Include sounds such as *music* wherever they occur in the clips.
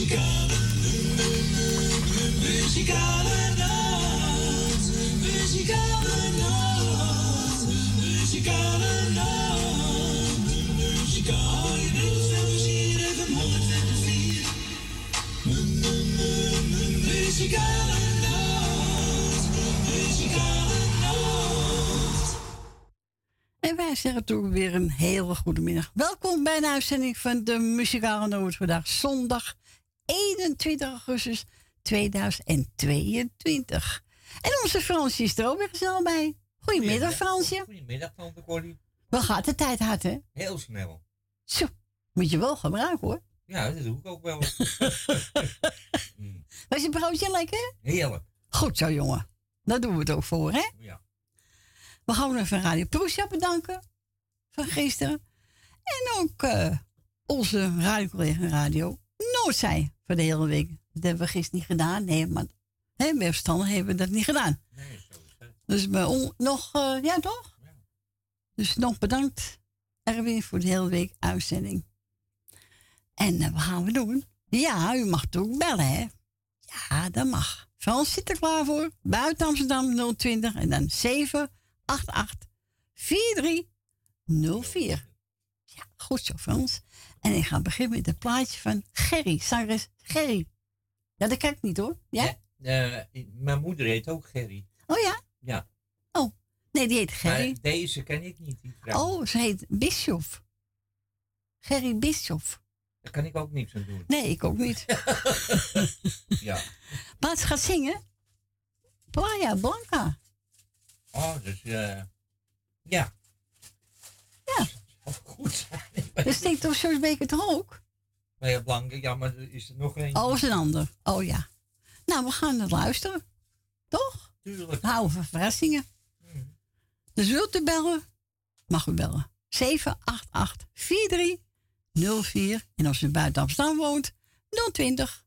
Muzikale, muzikale. Muzikale nacht. Muzikale. Muzikale Muzikale. Muzikale. En wij zeggen toen weer een hele goede middag. Welkom bij een uitzending van de Muzikale Noot. Vandaag zondag 21 augustus 2022. En onze Fransje is er ook weer snel bij. Goedemiddag, Fransje. Goedemiddag, tante Corrie. Wel gaat de tijd hard, hè? Heel snel. Zo, moet je wel gebruiken, hoor. Ja, dat doe ik ook wel. *laughs* Mm, Was je broodje lekker? Heerlijk. Goed zo, jongen. Daar doen we het ook voor, hè? Ja. We gaan nog even Radio Proesja bedanken van gisteren. En ook eh, onze radiocollega Radio Noordzij voor de hele week. Dat hebben we gisteren niet gedaan. Nee, maar hè, bij verstandig hebben we dat niet gedaan. Nee, zo is het. Dus bij on- nog, eh, ja toch? Ja. Dus nog bedankt, Erwin, voor de hele week uitzending. En eh, wat gaan we doen? Ja, u mag toch ook bellen, hè? Ja, dat mag. Frans zit er klaar voor. Buiten Amsterdam 020 en dan 788 4304. Ja, goed zo, Frans. En ik ga beginnen met het plaatje van Gerry, zangeres Gerry. Ja, dat kijk ik niet hoor. Ja? Ja, eh, mijn moeder heet ook Gerry. Oh ja? Ja. Oh, nee, die heet Gerry. Maar deze ken ik niet, die vrouw. Oh, ze heet Bischoff. Gerry Bischoff. Daar kan ik ook niks aan doen. Nee, ik ook niet. *laughs* Ja. Maar ze gaat zingen. Playa Blanca. Oh, dus eh ja. Ja. Zou goed zijn. Dus steekt toch George Baker toch ook? Maar ja, Blanke, ja, maar er is er nog één. Oh, is een ander. Oh ja. Nou, we gaan het luisteren. Toch? Tuurlijk. We houden van verrassingen. Dus wilt u bellen? Mag u bellen. 788 4304. En als u buiten Amsterdam woont, 020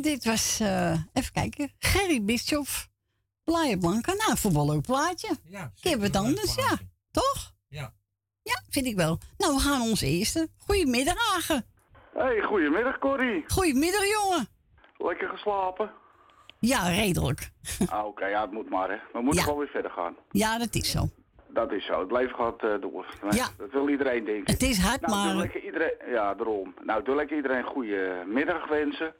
En dit was, eh, even kijken, Gerry Bischoff, Playa Blanca. Nou, een leuk plaatje, Ja, heb zeker het een leuk anders, ja. toch? Ja. Ja, vind ik wel. Nou, we gaan ons eerste. Goedemiddag, Agen. Hey, goedemiddag Corrie. Goedemiddag, jongen. Lekker geslapen? Ja, redelijk. Ah, Oké, ja, het moet maar hè. We moeten Ja. gewoon weer verder gaan. Ja, dat is zo. Dat is zo. Het leven gaat eh, door. Ja. Dat wil iedereen denken. Het is hard, nou, doe maar... lekker iedereen, ja, daarom. Nou, doe lekker iedereen een goede middag wensen.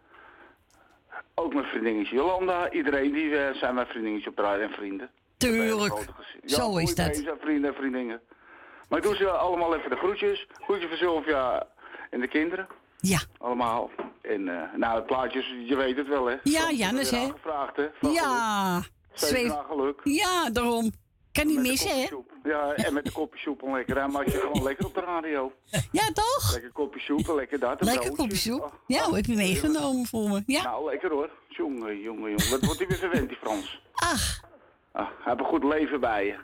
Ook mijn vriendinnetje Jolanda. Iedereen die eh, zijn mijn vriendinnetje op de en vrienden. Tuurlijk. Ja, Zo is dat. zijn vrienden en vriendinnen. Maar ik doe ze allemaal even de groetjes. Groetje voor Sylvia en de kinderen. Ja, Allemaal. En eh, nou, het plaatjes, je weet het wel hè. Ja, Jannes, heeft hè. weer Aangevraagd hè. van geluk. ja. Steeds Zweef. geluk. Ja, daarom. Kan niet een missen, hè? Ja, en met een kopje soep en lekker. Dan maak je gewoon lekker op de radio. Ja, toch? Lekker kopje soep en lekker dat. een Lekker kopje soep. Ja, hoe heb je meegenomen voor me? Ja. Nou, lekker hoor. Jongen, jongen, jongen. Wat wordt hij weer verwend, die Frans? Ach, Ah, heeft een goed leven bij je.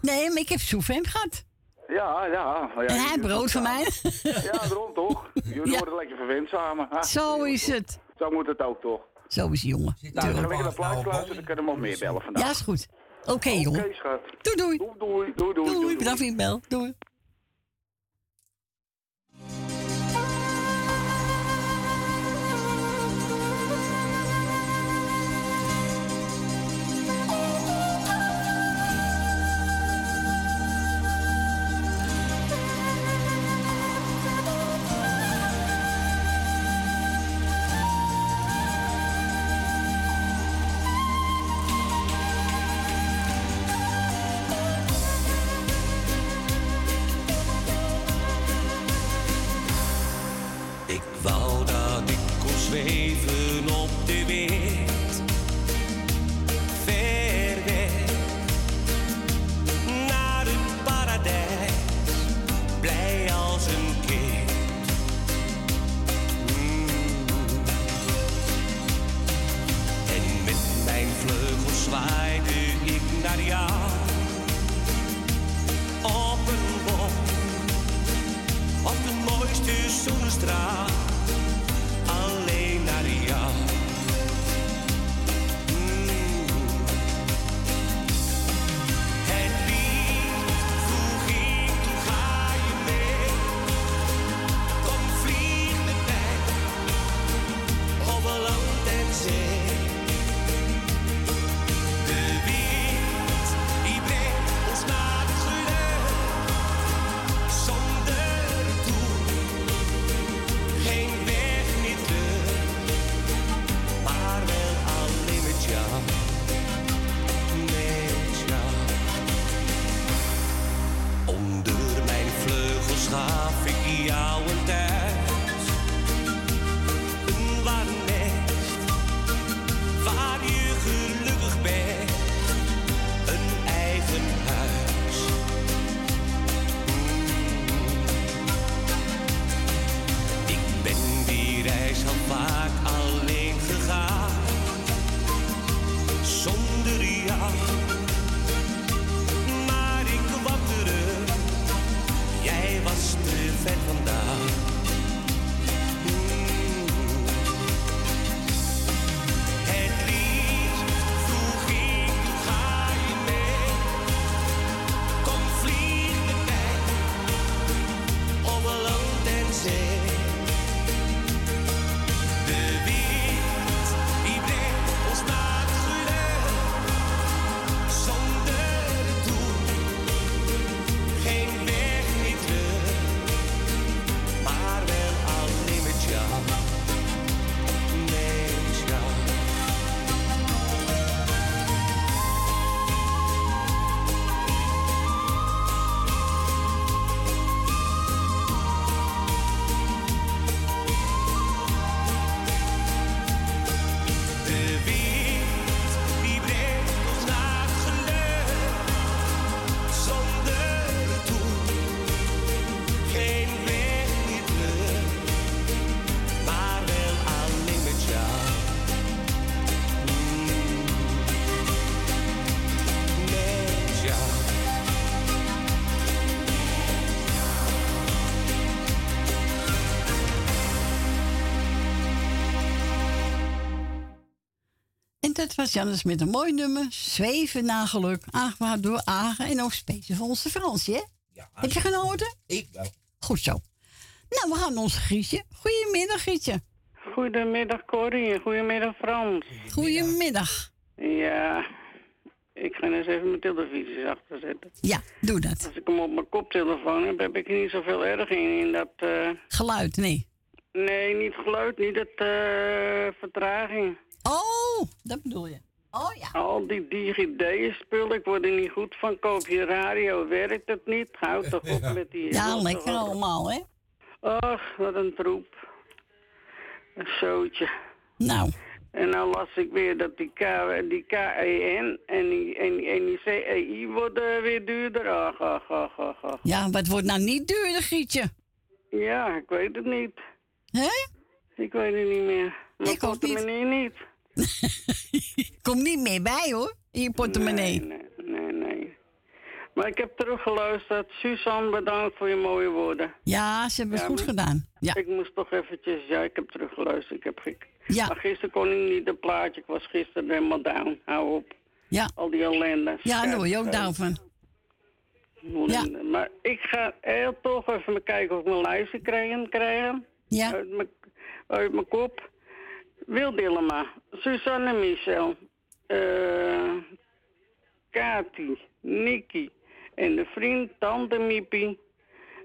nee, maar ik heb soep hem gehad. Ja, ja. maar ja En hij brood van mij. Ja, daarom toch? Jullie Ja. worden lekker verwend samen. Ah, Zo is het. Zo moet het ook toch? Zo is het, jongen. Zit Nou, daar ik wat plaats nou, luisteren, dan je hem nog meer bellen vandaag. Ja, is goed. Oké, Oké, jongen. schat. Doei, doei. Doei, doei, doei, doei. Doei, doei. bedankt voor je bel. Doei. Dat was Jannes met een mooi nummer. Zweven naar geluk. Aangevraagd door Agen en ook speciaal voor onze Fransje. hè? Ja, Heb je genoten? ik wel. Goed zo. Nou, we gaan naar onze Grietje. Goedemiddag, Grietje. Goedemiddag Corrie en goedemiddag Frans. Goedemiddag. Ja, ik ga eens even mijn televisie achter zetten. Ja, doe dat. Als ik hem op mijn koptelefoon heb, heb ik niet zoveel erg in. in dat, eh, Geluid, nee. nee, niet geluid, niet het eh, vertraging. Oh, dat bedoel je. Oh ja. Al die DigiD-spullen, ik word er niet goed van. Koop je radio, werkt het niet? Houd toch op met die... Ja, lekker allemaal, hè? Ach, wat een troep. Een zootje. Nou, En nou las ik weer dat die, K, die KEN en die, en, die- en die CEI worden weer duurder. Ach, ach, ach, ach, ach. ja, wat wordt nou niet duurder, Grietje? Ja, ik weet het niet. Hè? Ik weet het niet meer. Mijn Ik ook niet. portemonnee niet. *laughs* Komt niet meer bij, hoor. In je portemonnee. Nee, nee, nee, nee. Maar ik heb teruggeluisterd. Suzanne, bedankt voor je mooie woorden. Ja, ze hebben het Ja, goed gedaan. Ja, Ik moest toch eventjes... Ja, ik heb teruggeluisterd. Ik heb gek. Ja. Maar gisteren kon ik niet een plaatje. Ik was gisteren helemaal down. Hou op. ja. Al die ellende. Ja, daar word je ook down van. Ellende. Maar ik ga heel toch even kijken of ik mijn lijstje krijgen. krijgen. Ja, Uit, mijn, uit mijn kop. Wil Dillema. Suzanne Michel. eh Kati. Nicky. En de vriend Tante Miepie.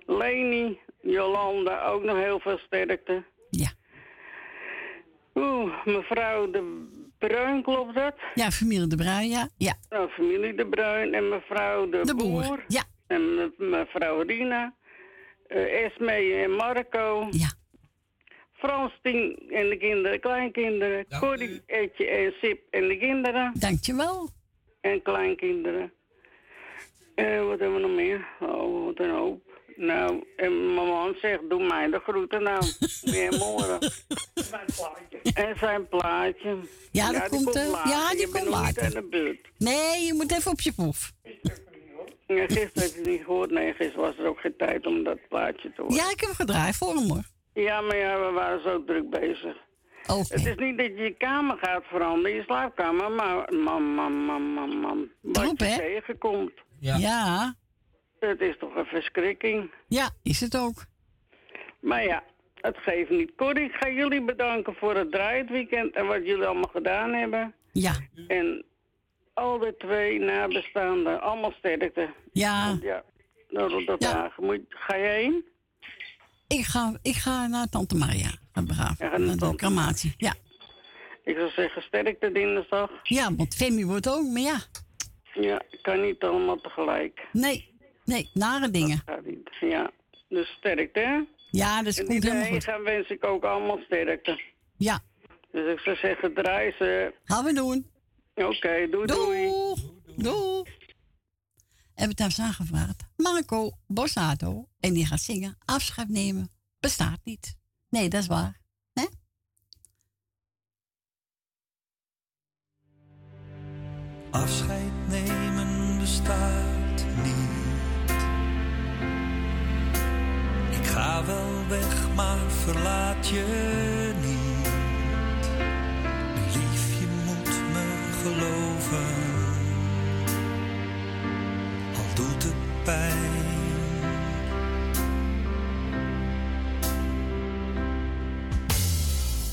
Leni. Jolanda. Ook nog heel veel sterkte. ja. Oeh, mevrouw De Bruin, klopt dat? Ja, familie De Bruin, ja. Ja, Nou, familie De Bruin en mevrouw De, de boer. Ja, En me- mevrouw Rina. eh Esme en Marco. ja. Frans Tien en de kinderen, kleinkinderen. Dank Corrie, u. Etje en Sip en de kinderen. Dankjewel. En kleinkinderen. En wat hebben we nog meer? Oh, wat een hoop. Nou, en mijn man zegt, doe mij de groeten nou. Weer morgen. *laughs* En zijn plaatje. Ja, dat komt, eh, later. ja, die Je komt niet later. aan de beurt. Nee, je moet even op je proef. Ja, gisteren heb je het niet gehoord. Nee, gisteren was er ook geen tijd om dat plaatje te horen. Ja, ik heb hem gedraaid voor hem, hoor. Ja, maar ja, we waren zo druk bezig. Oké. Het is niet dat je je kamer gaat veranderen, je slaapkamer, maar man, man, man, man, man. Wat Troep, je hè? tegenkomt, Ja. Ja, het is toch een verschrikking. ja, is het ook. Maar ja, het geeft niet. Corrie, ik ga jullie bedanken voor het draaiweekend en wat jullie allemaal gedaan hebben. Ja, En al de twee nabestaanden, allemaal sterkte. ja. Ja, nou, dat Ja. dagen. Moet, ga je heen? Ik ga, ik ga naar Tante Maria. Ja, naar de crematie. Ja. Ik zou zeggen sterkte dinsdag. ja, want Femi wordt ook, maar ja. Ja, kan niet allemaal tegelijk. Nee, nee, nare dingen. Gaat niet. Ja, dus sterkte, hè? Ja, dat En komt helemaal goed. gaan wens ik ook allemaal sterkte. Ja, Dus ik zou zeggen, draai ze. gaan we doen. Oké, doei doei. Doei. Doei. Hebben we thuis aangevraagd. Marco Bossato. En die gaat zingen. Afscheid nemen. Bestaat niet. Nee, dat is waar. Hè? Afscheid nemen bestaat niet. Ik ga wel weg, maar verlaat je niet. Lief, je moet me geloven. Doet het pijn.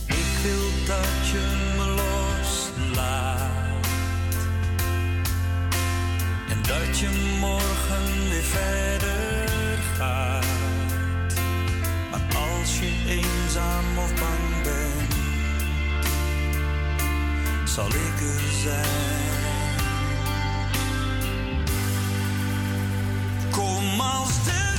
Ik wil dat je me loslaat. En dat je morgen weer verder gaat. Maar als je eenzaam of bang bent, zal ik er zijn. De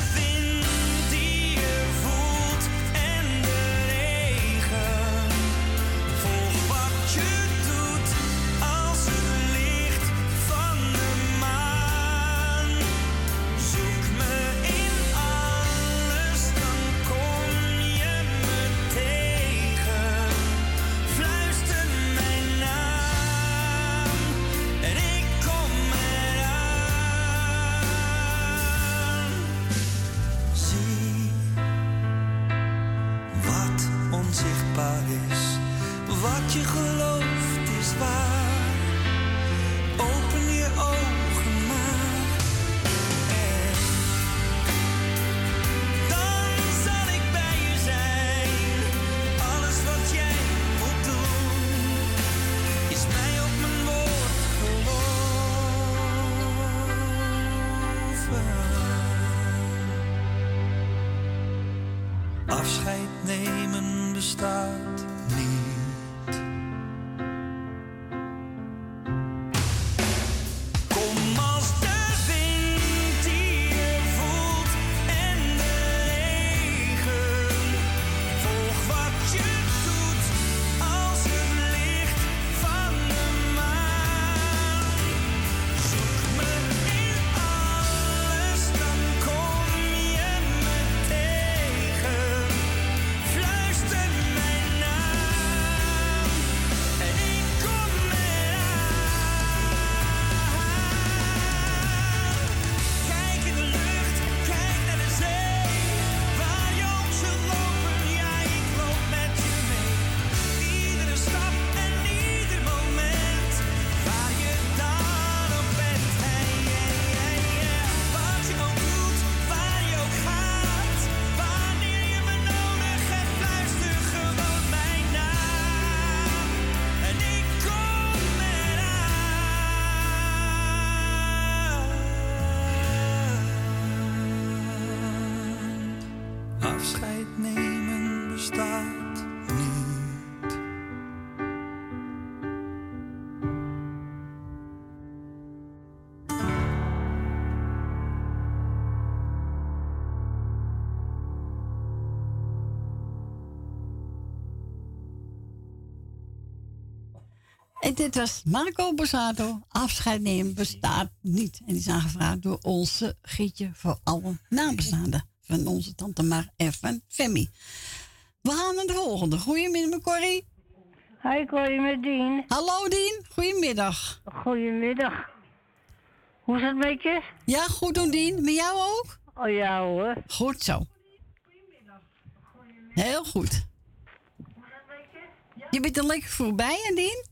dit was Marco Borsato. Afscheid nemen bestaat niet. En die is aangevraagd door onze Gietje voor alle nabestaanden. Van onze tante Mar en van Femi. We gaan naar de volgende. Goedemiddag, Corrie. Hi Corrie met Dien. Hallo Dien, goedemiddag. Goedemiddag. Hoe is het met je? Ja, goed doen Dien. Met jou ook? Oh ja hoor. Goed zo. Heel goed. Je bent er lekker voorbij, Dien?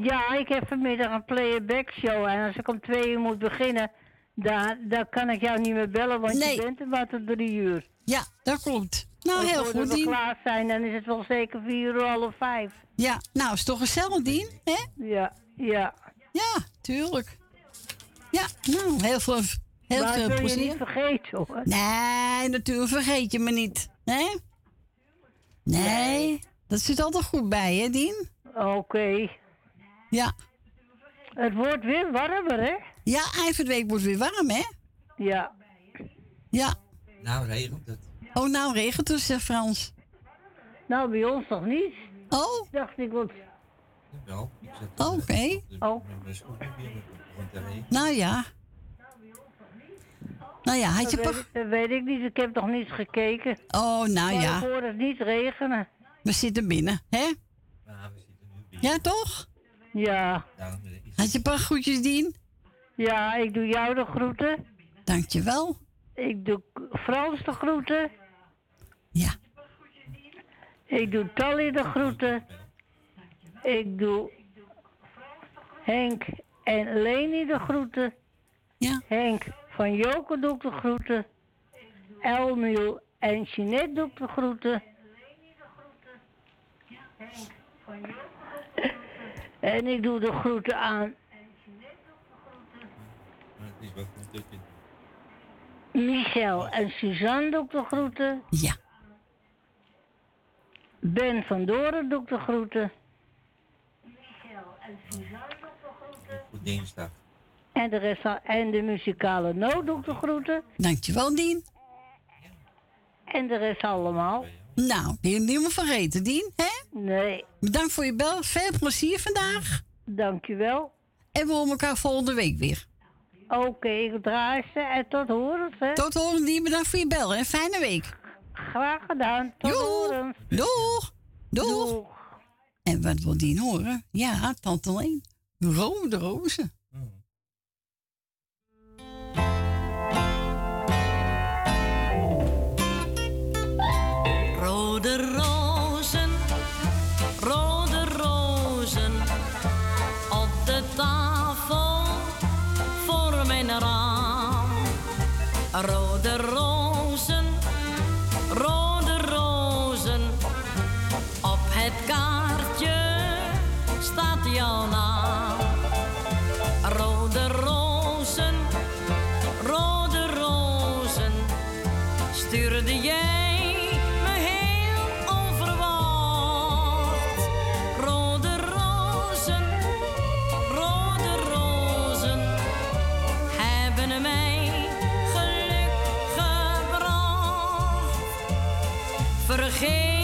Ja, ik heb vanmiddag een playback show en als ik om twee uur moet beginnen, dan, dan kan ik jou niet meer bellen, want Nee. je bent er maar tot drie uur. Ja, dat klopt. Nou, heel goed, we Dien. klaar zijn, dan is het wel zeker vier uur, half vijf. Ja, nou, is toch gezellig, Dien? Hè? Ja, ja. Ja, tuurlijk. Ja, nou, heel veel, heel maar veel ik wil je plezier. niet vergeten hoor. Nee, natuurlijk vergeet je me niet. Hè? Nee, dat zit altijd goed bij, hè, Dien? Oké. Ja. Het wordt weer warmer, hè? Ja, eind van de week wordt weer warm, hè? Ja. Ja. Nou, regent het. Oh, nou regent het, zegt Frans. Nou, bij ons nog niet. Oh. Dacht ik, wat... Wel, Oh, Oké. Oh. binnen. Begon te regenen. Nou ja. Nou ja, had je dat, weet, dat weet ik niet, ik heb nog niet gekeken. Oh, nou maar ja. ik hoor het niet regenen. We zitten binnen, hè? Ja, toch? Ja. Had je een paar groetjes, Dien? Ja, ik doe jou de groeten. Dankjewel. Ik doe Frans de groeten. Ja. Ik doe Tally de groeten. Ik doe Henk en Leni de groeten. Ja. Henk van Joke doe ik de groeten. Elmiel en Jeanette doe ik de groeten. En ik doe de groeten aan. Michel en Suzanne doe ik de groeten. Ja. Ben van Doren doe ik de groeten. Goed dinsdag. En de, rest, en de muzikale noot doe ik de groeten. Dankjewel, Dien. En de rest allemaal. Nou, die heb meer vergeten, Dien, hè? Nee. Bedankt voor je bel. Veel plezier vandaag. Dankjewel. En we horen elkaar volgende week weer. Oké, ik draai ze en tot horens, hè. Tot horen, Dien. Bedankt voor je bel, hè? Fijne week. Graag gedaan. Tot horens. Doeg. Doeg. En wat wil Dien horen? Ja, tante Leen. Rode rozen. Rode Vergeten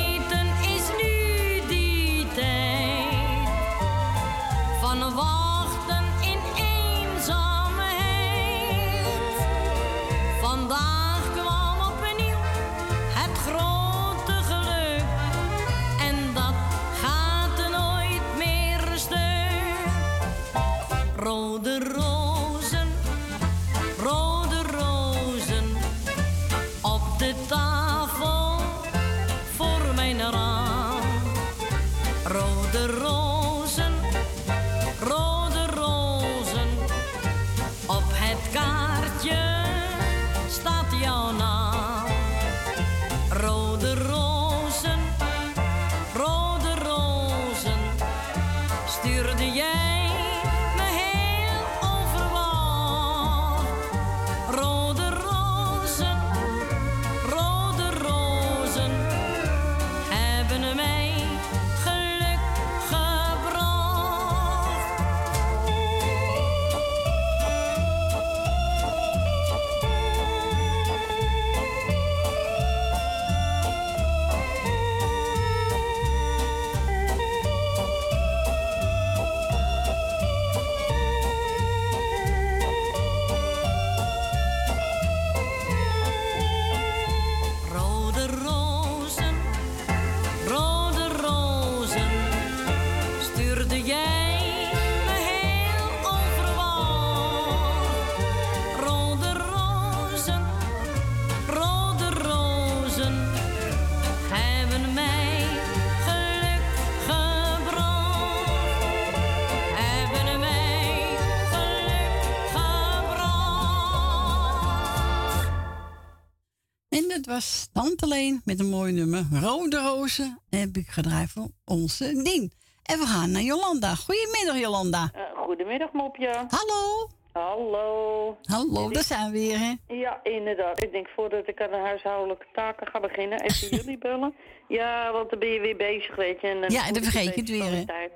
Met een mooi nummer. Rode rozen heb ik gedraaid voor onze Dien. En we gaan naar Jolanda. Goedemiddag Jolanda. Eh, goedemiddag, Mopje. Hallo. Hallo. Hallo, daar zijn we weer hè. Ja, inderdaad. Ik denk voordat ik aan de huishoudelijke taken ga beginnen, even *laughs* jullie bellen. Ja, want dan ben je weer bezig, weet je. En dan Ja, en dan vergeet je het weer, hè?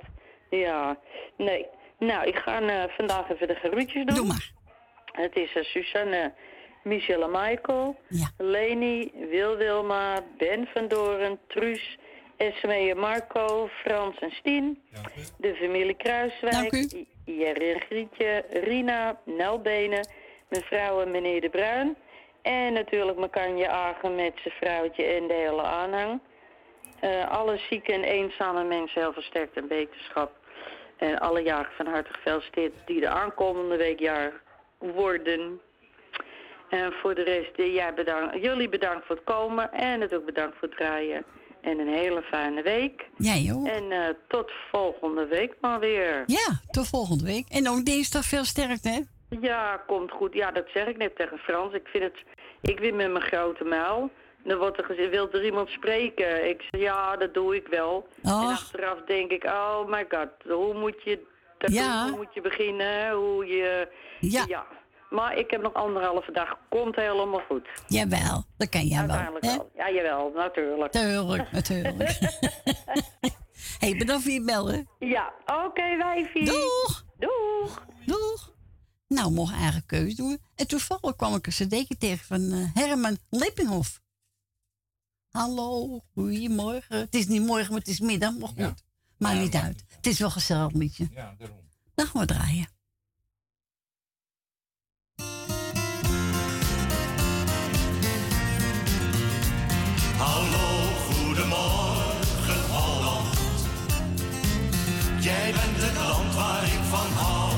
Ja, nee. Nou, ik ga eh, vandaag even de geroetjes doen. Doe maar. Het is eh, Suzanne, Michelle en Michael, Leni, Wil Wilma, Ben van Doren, Truus, Esmee Marco, Frans en Stien, de familie Kruiswijk, Jerry en Grietje, Rina, Nelbenen, mevrouw en meneer De Bruin en natuurlijk Makanje Agen met zijn vrouwtje en de hele aanhang. Eh, alle zieke en eenzame mensen heel versterkt en beterschap. En alle jaren van harte gefeliciteerd die de aankomende week jaar worden. En voor de rest, eh, jij bedankt, jullie bedankt voor het komen en natuurlijk bedankt voor het draaien. En een hele fijne week. Jij ook. En eh, tot volgende week maar weer. Ja, tot volgende week. En ook dinsdag veel sterkte hè. Ja, komt goed. Ja, dat zeg ik net tegen Frans. Ik vind het... Ik win met mijn grote muil. Dan wordt er gezegd, wil er iemand spreken? Ik zeg, ja, dat doe ik wel. En achteraf denk ik, oh my god, hoe moet je, dat Ja. hoe moet je beginnen? Hoe je... Ja. Maar ik heb nog anderhalve dag. Komt helemaal goed. Jawel, dat kan jij wel. Uiteindelijk hè? wel. Ja, jawel, natuurlijk. Tuurlijk, *laughs* natuurlijk. *laughs* hey, bedankt voor je bellen. Ja, oké, wijfie. Doeg. Doeg. Doeg. Nou, mocht eigen keuze doen. En toevallig kwam ik een cd'tje tegen van eh, Herman Lippinghoff. Hallo, goedemorgen. Het is niet morgen, maar het is middag, maar goed. Maakt niet uit. Het is wel een gezellig liedje. Ja, daarom. Dan gaan we draaien. Hallo, goedemorgen Holland. Jij bent het land waar ik van hou.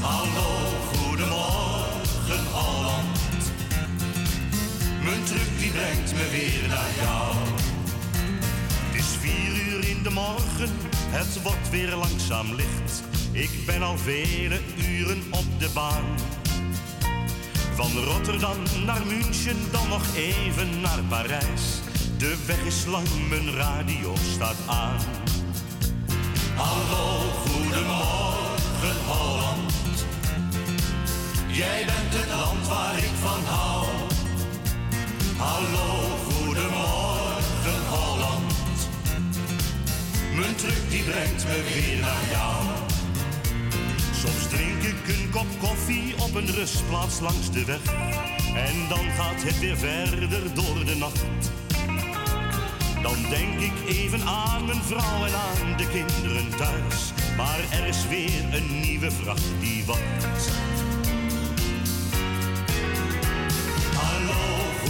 Hallo, goedemorgen Holland. Mijn truck die brengt me weer naar jou. Het is vier uur in de morgen, het wordt weer langzaam licht. Ik ben al vele uren op de baan. Van Rotterdam naar München, dan nog even naar Parijs. De weg is lang, mijn radio staat aan. Hallo, goedemorgen Holland. Jij bent het land waar ik van hou. Hallo, goedemorgen Holland. Mijn truck die brengt me weer naar jou. Soms drink ik een kop koffie op een rustplaats langs de weg. En dan gaat het weer verder door de nacht. Dan denk ik even aan mijn vrouw en aan de kinderen thuis. Maar er is weer een nieuwe vracht die wacht. Hallo,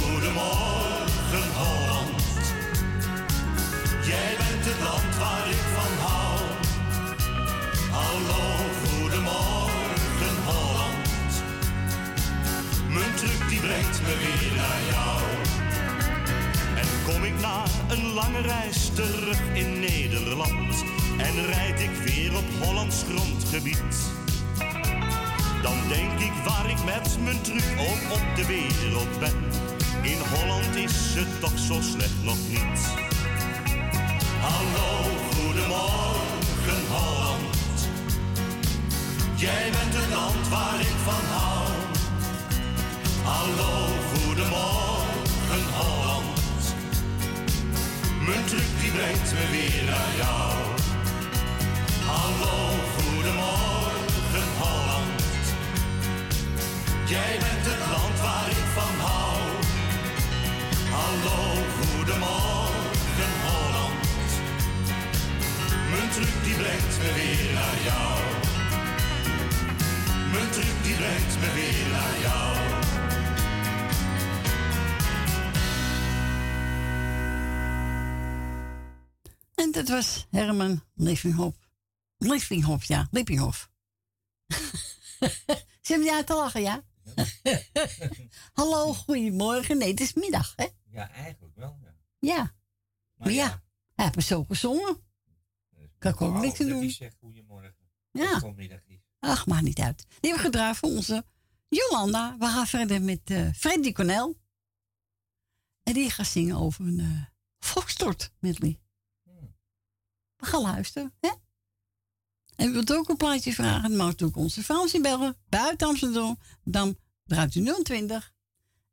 een lange reis terug in Nederland en rijd ik weer op Hollands grondgebied. Dan denk ik waar ik met mijn truck ook op de wereld ben. In Holland is het toch zo slecht nog niet. Hallo, goedemorgen Holland. Jij bent het land waar ik van hou. Hallo, goedemorgen Holland. Mijn truck die brengt me weer naar jou. Hallo, goedemorgen Holland. Jij bent het land waar ik van hou. Hallo, goedemorgen Holland. Mijn truck die brengt me weer naar jou. Mijn truck die brengt me weer naar jou. En dat was Herman Lippinghof. Lippinghof, ja, Lippinghof. *laughs* Zit je uit te lachen, ja? Hallo, goedemorgen. Nee, het is middag, hè? Ja, eigenlijk wel. Ja. Ja. Maar ja, hij heeft me zo gezongen. Kan ik ook niks dat doen. Die zegt goedemorgen. Ja. Ach, maakt niet uit. Die hebben we gedraaid voor onze Jolanda. We gaan verder met eh Freddy Cornel. En die gaat zingen over een uh, Foxtrot medley. We gaan luisteren, hè? En u wilt ook een plaatje vragen, dan mag ook onze Frans bellen. Buiten Amsterdam, dan draait u 020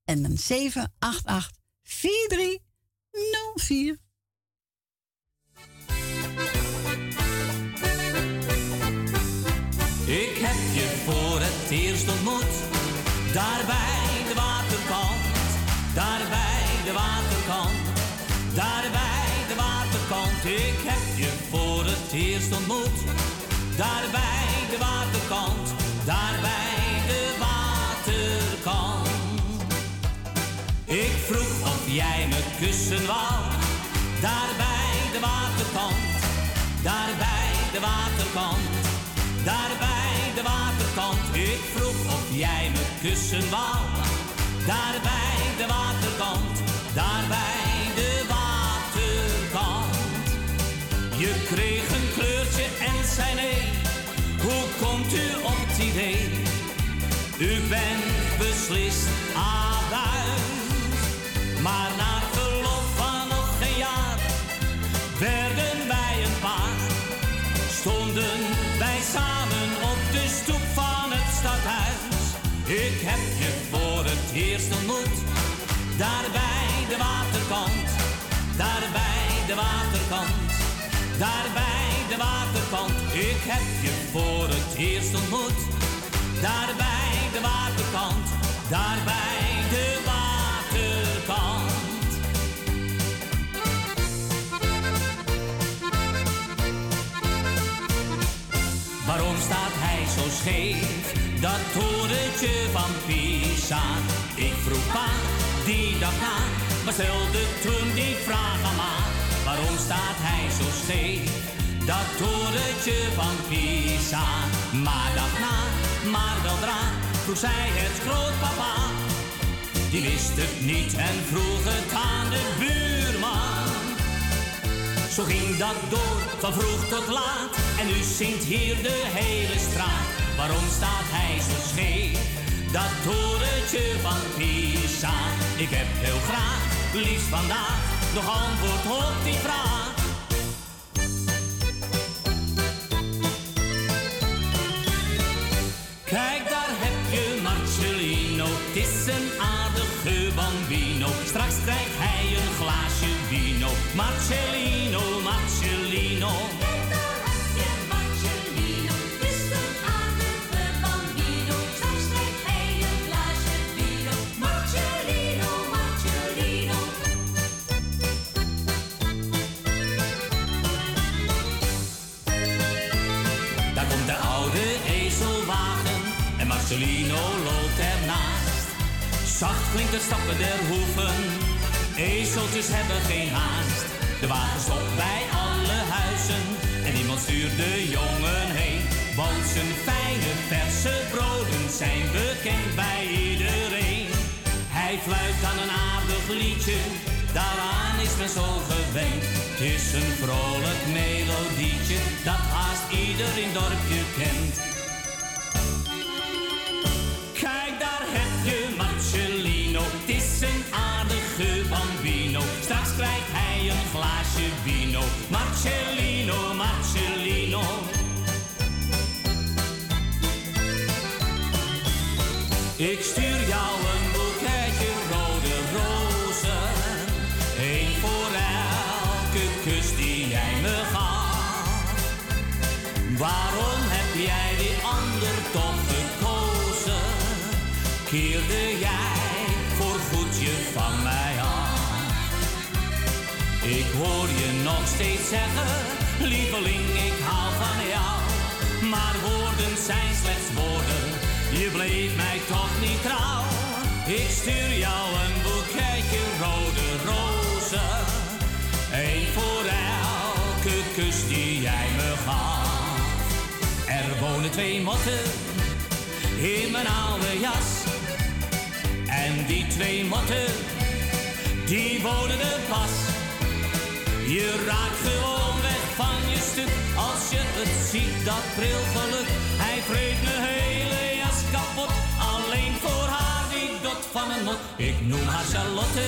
en dan 788 4304. Kussen wou, daar bij de waterkant, daar bij de waterkant. Daar bij de waterkant, ik vroeg of jij me kussen wou. Daar daar bij de waterkant. Ik heb je voor het eerst ontmoet, daar bij de waterkant, daar bij de waterkant. Waarom staat hij zo scheef? Dat torentje van Pisa. Ik vroeg pa die dag na, maar stelde toen die vraag staat hij zo scheef? Dat torentje van Pisa. Maar dag na, maar weldra, vroeg zij het grootpapa. Die wist het niet en vroeg het aan de buurman. Zo ging dat door, van vroeg tot laat. En nu zingt hier de hele straat. Waarom staat hij zo scheef? Dat torentje van Pisa. Ik heb heel graag, liefst vandaag, nog antwoord op die vraag. Kijk, daar en Marcelino loopt ernaast. Zacht klinkt het stappen der hoeven, ezeltjes hebben geen haast. De wagen stopt bij alle huizen en iemand stuurt de jongen heen. Want zijn fijne verse broden zijn bekend bij iedereen. Hij fluit aan een aardig liedje, daaraan is men zo gewend. Het is een vrolijk melodietje, dat haast ieder in dorpje kent. Steeds zeggen, lieveling, ik hou van jou. Maar woorden zijn slechts woorden, je bleef mij toch niet trouw. Ik stuur jou een boeketje rode rozen, één voor elke kus die jij me gaf. Er wonen twee motten in mijn oude jas. En die twee motten, die wonen er pas. Je raakt gewoon weg van je stuk als je het ziet, dat pril geluk. Hij vreet mijn hele jas kapot, alleen voor haar die dot van een mot. Ik noem haar Charlotte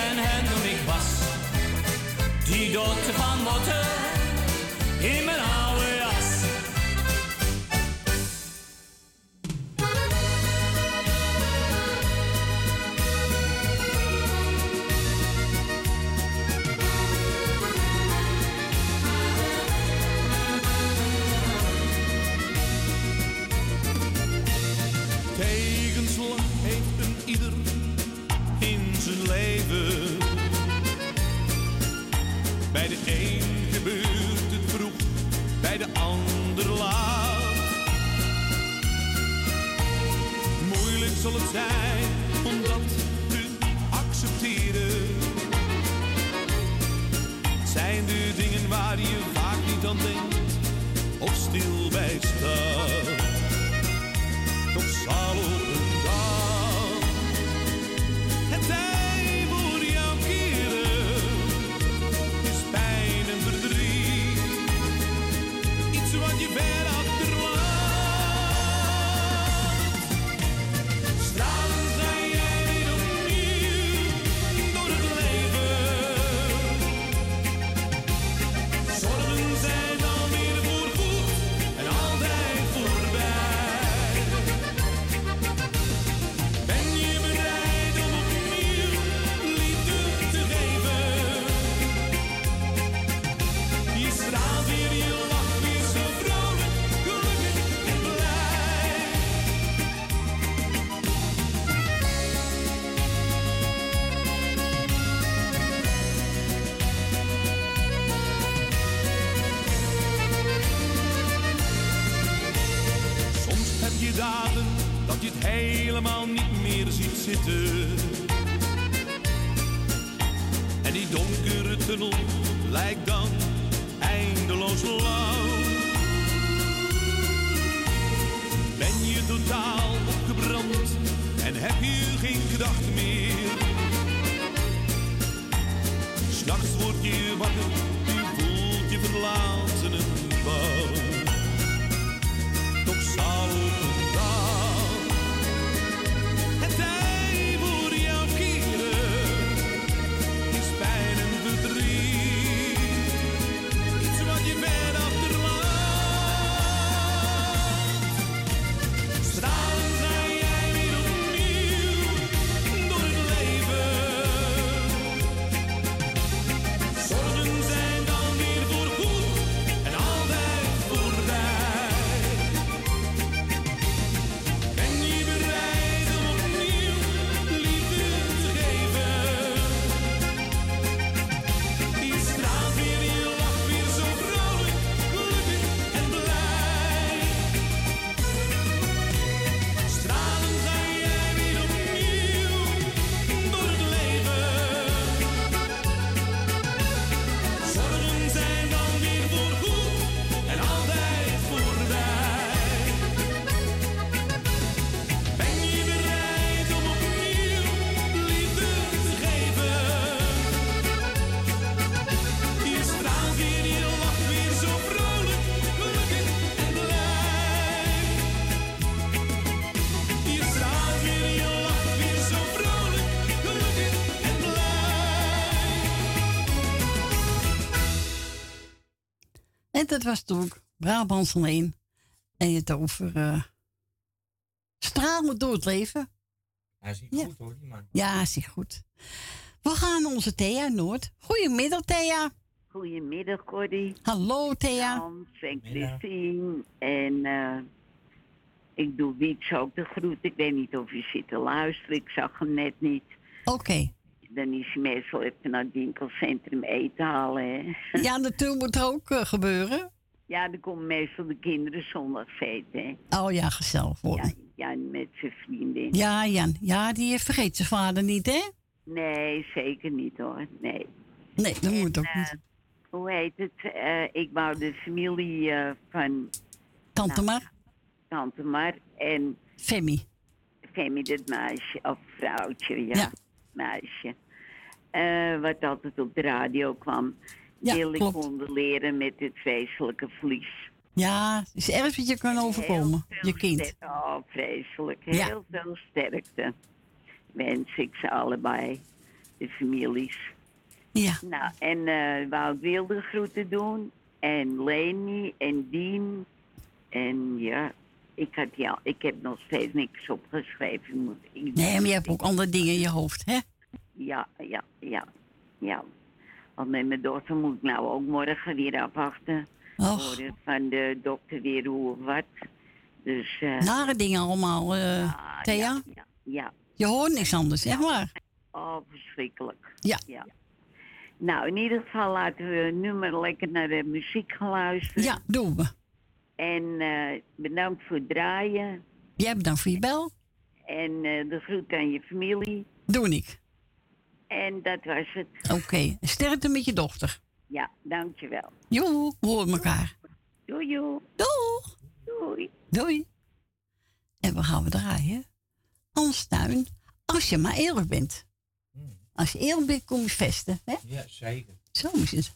en hen noem ik Bas. Die dot van motten in mijn oude dat was toen Brabants alleen. En het over eh stralen door het leven. Hij ziet Ja. goed hoor, die man. Ja, zie goed. We gaan naar onze Thea Noord. Goedemiddag, Thea. Goedemiddag, Cordy. Hallo, Thea. Hans en Christine. En eh, ik doe Wiets ook de groet. Ik weet niet of je zit te luisteren. Ik zag hem net niet. Oké. Dan is hij meestal even naar het winkelcentrum eten halen. Hè. Ja, natuurlijk moet er ook eh, gebeuren. Ja, dan komen meestal de kinderen zondags eten. Hè. Oh ja, gezellig hem. Ja, met zijn vriendin. Ja, Jan. Ja, die vergeet zijn vader niet, hè? Nee, zeker niet hoor. Nee. Nee, dat moet ook Eh, niet. hoe heet het? Eh, ik wou de familie van Tante Mar, Tante Mar en Femi. Femi, dat meisje, of vrouwtje, ja, Ja. meisje. Eh, wat altijd op de radio kwam. Ja, wil ik klopt. condoleren met dit vreselijke verlies. Ja, het is erg wat je kan overkomen, je kind. Oh, vreselijk. Ja. Heel veel sterkte. Wens ik ze allebei, de families. Ja. Nou, en eh Wout wilde groeten doen. En Leni en Dien. En ja, ik, had, ja, ik heb nog steeds niks opgeschreven. Moet Nee, maar je hebt ook andere dingen in je hoofd, hè? Ja, ja, ja, ja. Want met mijn dochter moet ik nou ook morgen weer afwachten. Och. Van de dokter weer hoe of wat. Dus, eh Nare dingen allemaal, eh Thea. ja, ja. Je hoort niks anders, zeg maar. Oh, verschrikkelijk. Ja. Nou, in ieder geval laten we nu maar lekker naar de muziek gaan luisteren. Ja, doen we. En eh, bedankt voor het draaien. Jij bedankt voor je bel. En de groet aan je familie. Doe ik. En dat was het. Oké, sterkte met je dochter. Ja, dankjewel. Joe, we horen elkaar. Doei, joe. Doeg. Doei. Doei. En we gaan we draaien. Hans Tuin, als je maar eerlijk bent. Als je eerlijk bent, kom je vesten. Hè? Ja, zeker. Zo is het.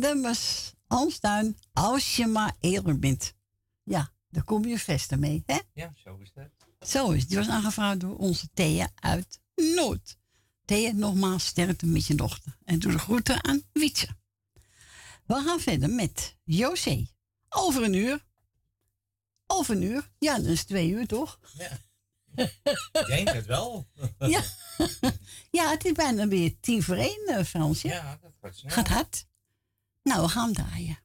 Dat was ons. Als je maar eerlijk bent. Ja, dan kom je vester mee, hè? Ja, zo is het. Zo is het. Die was aangevraagd door onze Thea uit Noord. Thea, nogmaals, sterkte met je dochter. En doe de groeten aan Wietse. We gaan verder met José. Over een uur. Over een uur. Ja, dat is twee uur, toch? Ja. Ik denk het wel. ja. *laughs* ja, het is bijna weer tien voor één, eh, Fransje. Ja, Gaat hard? Nou, we gaan draaien.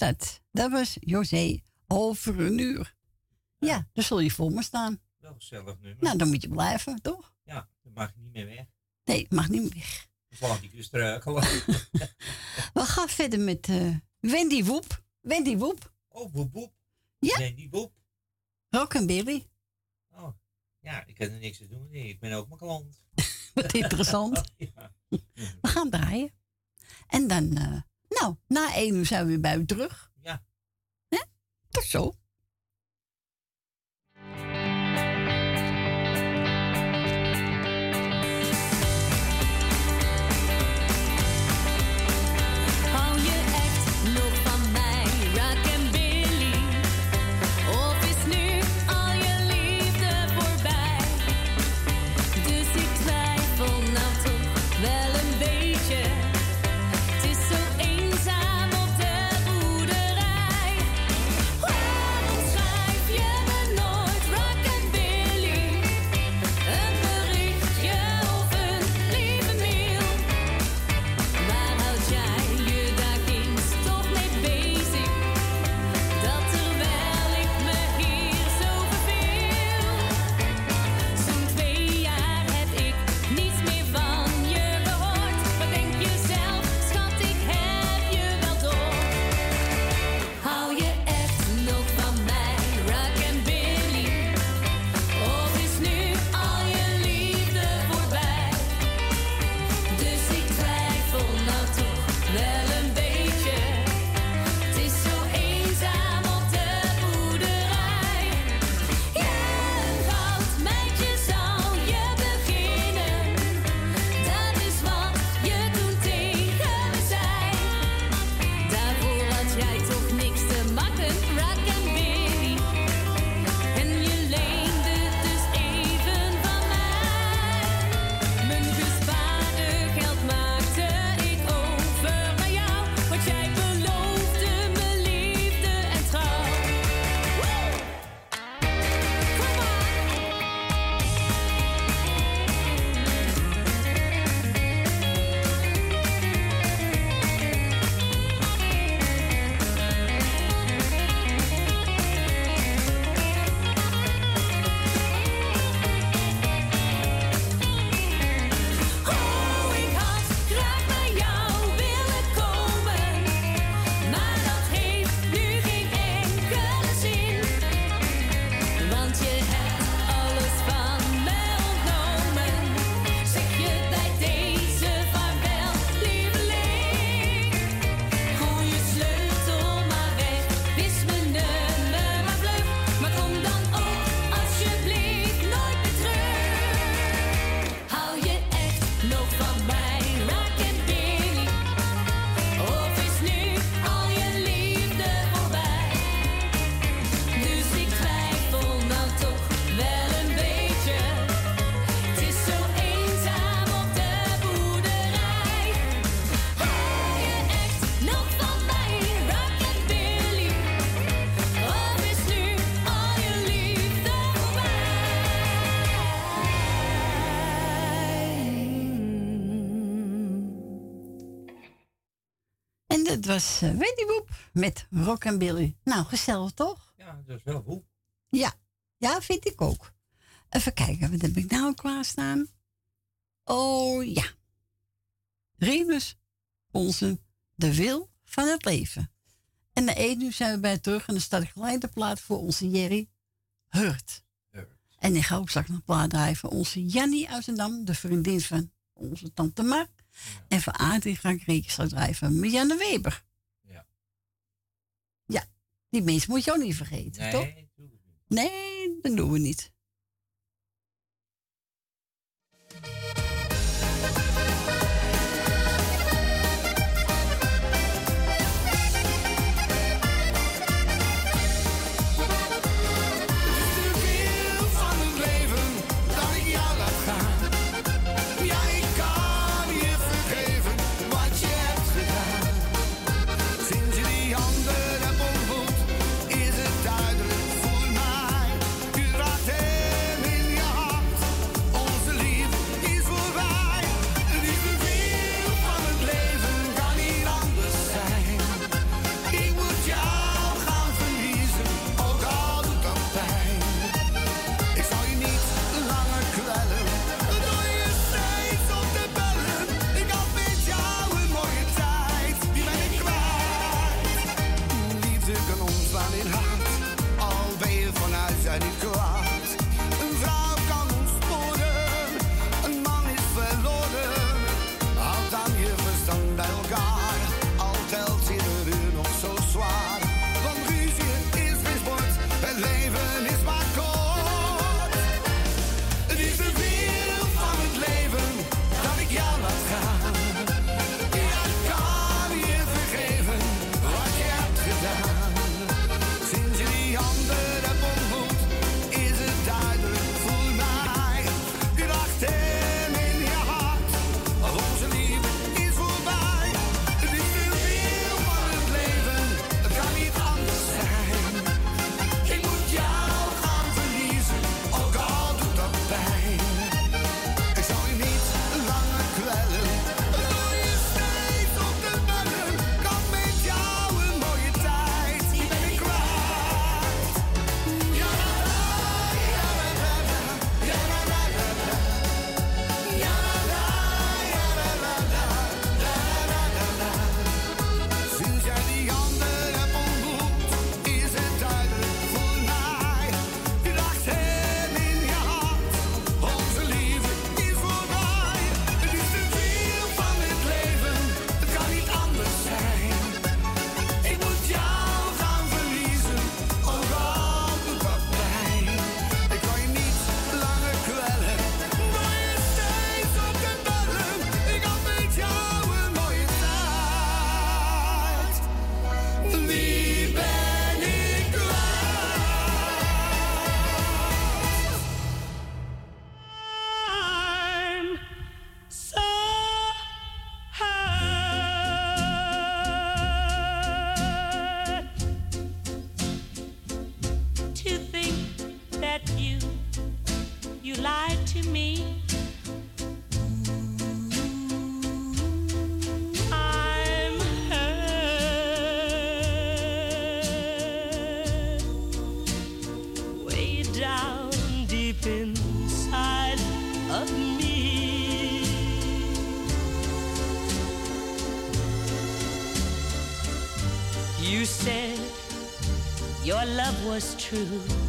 dat? Dat was José over een uur. Ja, ja dan zul je voor me staan. Wel gezellig nummer. Nou, dan moet je blijven, toch? Ja, dan mag niet meer weg. Nee, mag niet meer weg. Laat ik dus *laughs* We gaan verder met eh, Wendy Woep. Wendy Woep. Oh, Woep Woep. Ja. Wendy Woep. baby. Oh, ja, ik heb er niks te doen. Nee, ik ben ook mijn klant. *laughs* Wat interessant. *laughs* We gaan draaien. En dan... Eh, nou, na één uur zijn we weer bij u terug. Ja. Hè? Tot zo. was eh, uh, Wendy Boep met Rock and Billy. Nou, gezellig toch? Ja, dat is wel goed. Ja, ja vind ik ook. Even kijken, wat heb ik nou klaarstaan? Oh ja. Remus, onze De Wil van het Leven. En de één nu zijn we bij terug en dan staat gelijk de plaat voor onze Jerry Hurt. En ik ga ook straks nog plaat voor onze Jannie uit de vriendin van onze tante Mar. En van Adrie ga ik rekenschap drijven met Janne Weber. Ja. Ja, die mensen moet je ook niet vergeten, nee, toch? Nee, dat doen we niet. true.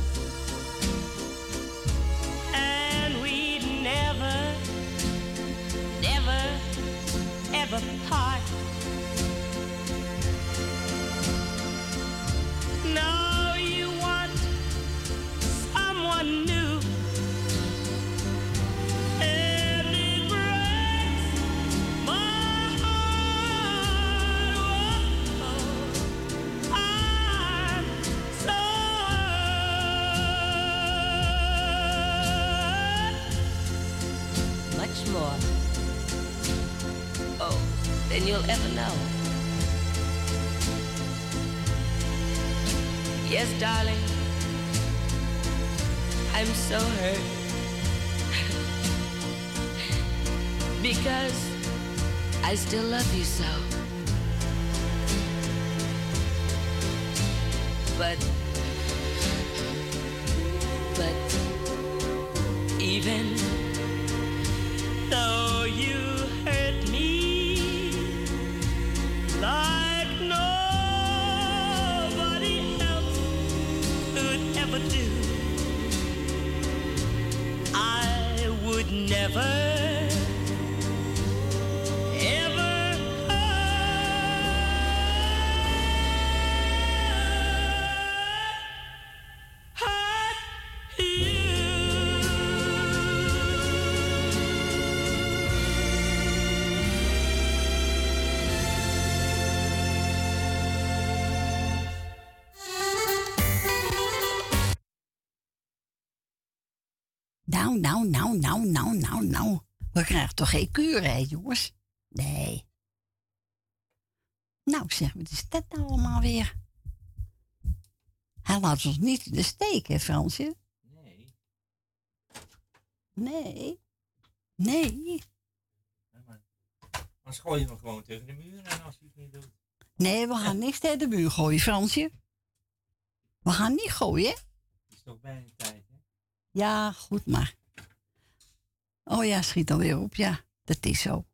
Krijgen toch geen kuur, hè, jongens? Nee. Nou, zeg, wat is dat nou allemaal weer? Hij laat ons niet in de steek, hè, Fransje? Nee. Nee. Nee. Dan gooi je hem gewoon tegen de muur en als hij het niet doet. Nee, we gaan niks tegen de muur gooien, Fransje. We gaan niet gooien, hè? is toch bijna tijd, hè? Ja, goed maar. Oh ja, schiet alweer op. Ja, dat is zo.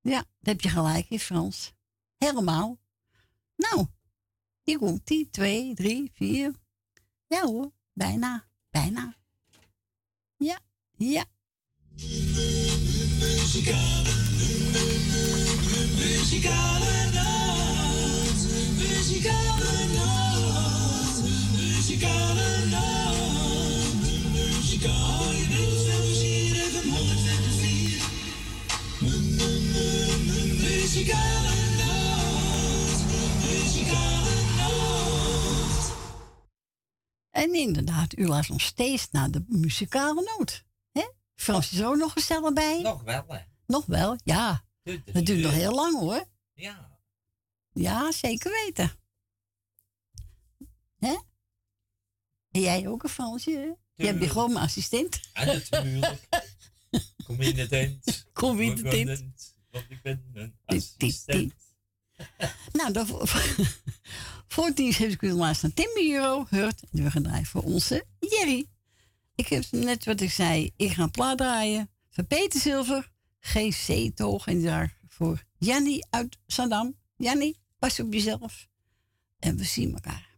Ja, daar heb je gelijk in Frans. Helemaal. Nou, hier komt die. Twee, drie, vier. Ja hoor, bijna, bijna. Ja, ja. Muzikale, muzikale nacht, muzikale En inderdaad, u luistert nog steeds naar de muzikale noot. hè? Frans is ook nog gezellig bij. Nog wel, hè? Nog wel, ja. Duurt Dat duurt nog heel lang hoor. Ja. Ja, zeker weten. Hè? En jij ook een Fransje, hè? Je hebt je gewoon mijn assistent. Ja, natuurlijk. *laughs* Kom in de tent. Kom in de tent. Want ik ben een dit. *laughs* Nou, dan, *laughs* voor het nieuws heb ik u laatst naar Tim Bureau gehoord. En we gaan draaien voor onze Jerry. Ik heb net wat ik zei. Ik ga een plaat draaien van Peter Zilver. GC toch. En daar voor Jannie uit Zandam. Jannie, pas op jezelf. En we zien elkaar.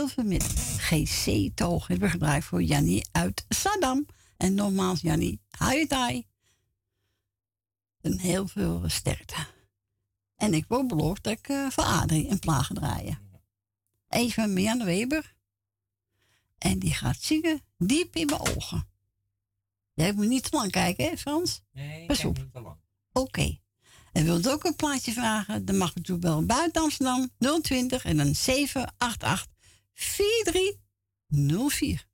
Zilver met GC Toog. Hebben we gedraaid voor Jannie uit Saddam. En nogmaals, Jannie, hi En heel veel sterkte. En ik word beloofd dat ik eh, voor Adrie een plaat ga draaien. Even Mianne Weber. En die gaat zingen diep in mijn ogen. Jij moet niet te lang kijken, hè Frans? Nee, Pas op. niet te lang. Oké. En wilt ook een plaatje vragen? Dan mag u toe bellen buiten Amsterdam 020 en dan 788 4304.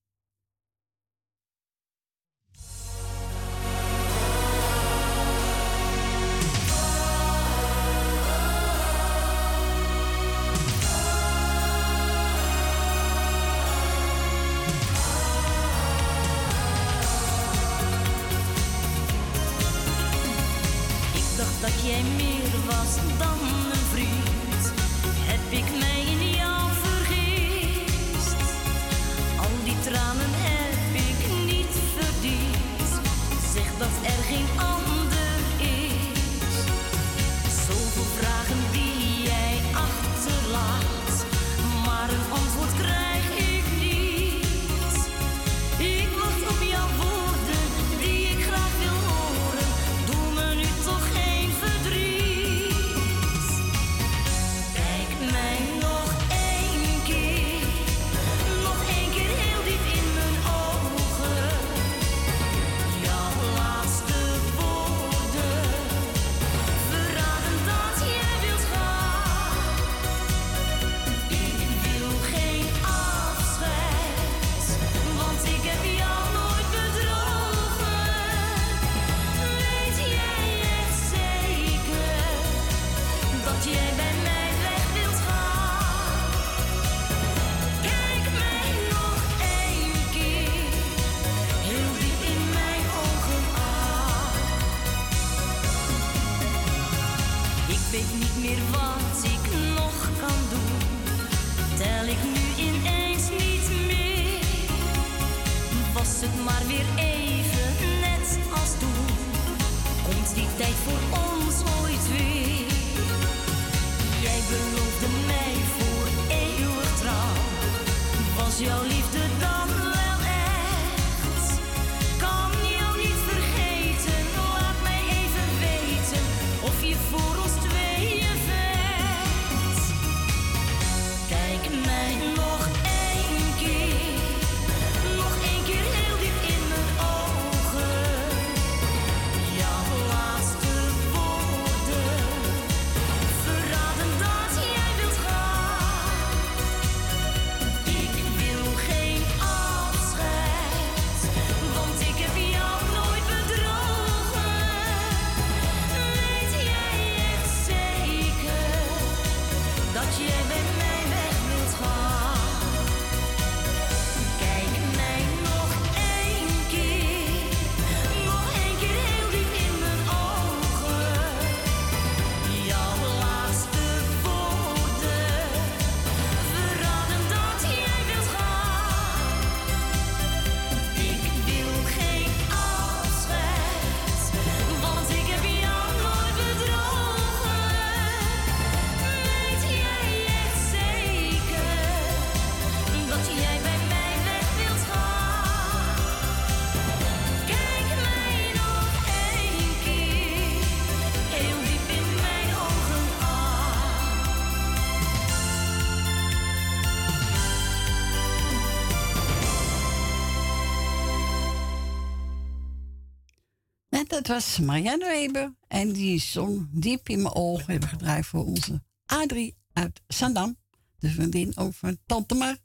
Dat was Marianne Weber. En die zong diep in mijn ogen. Hebben gedraaid voor onze Adrie uit Zandam. De vriendin ook van Tante Mar.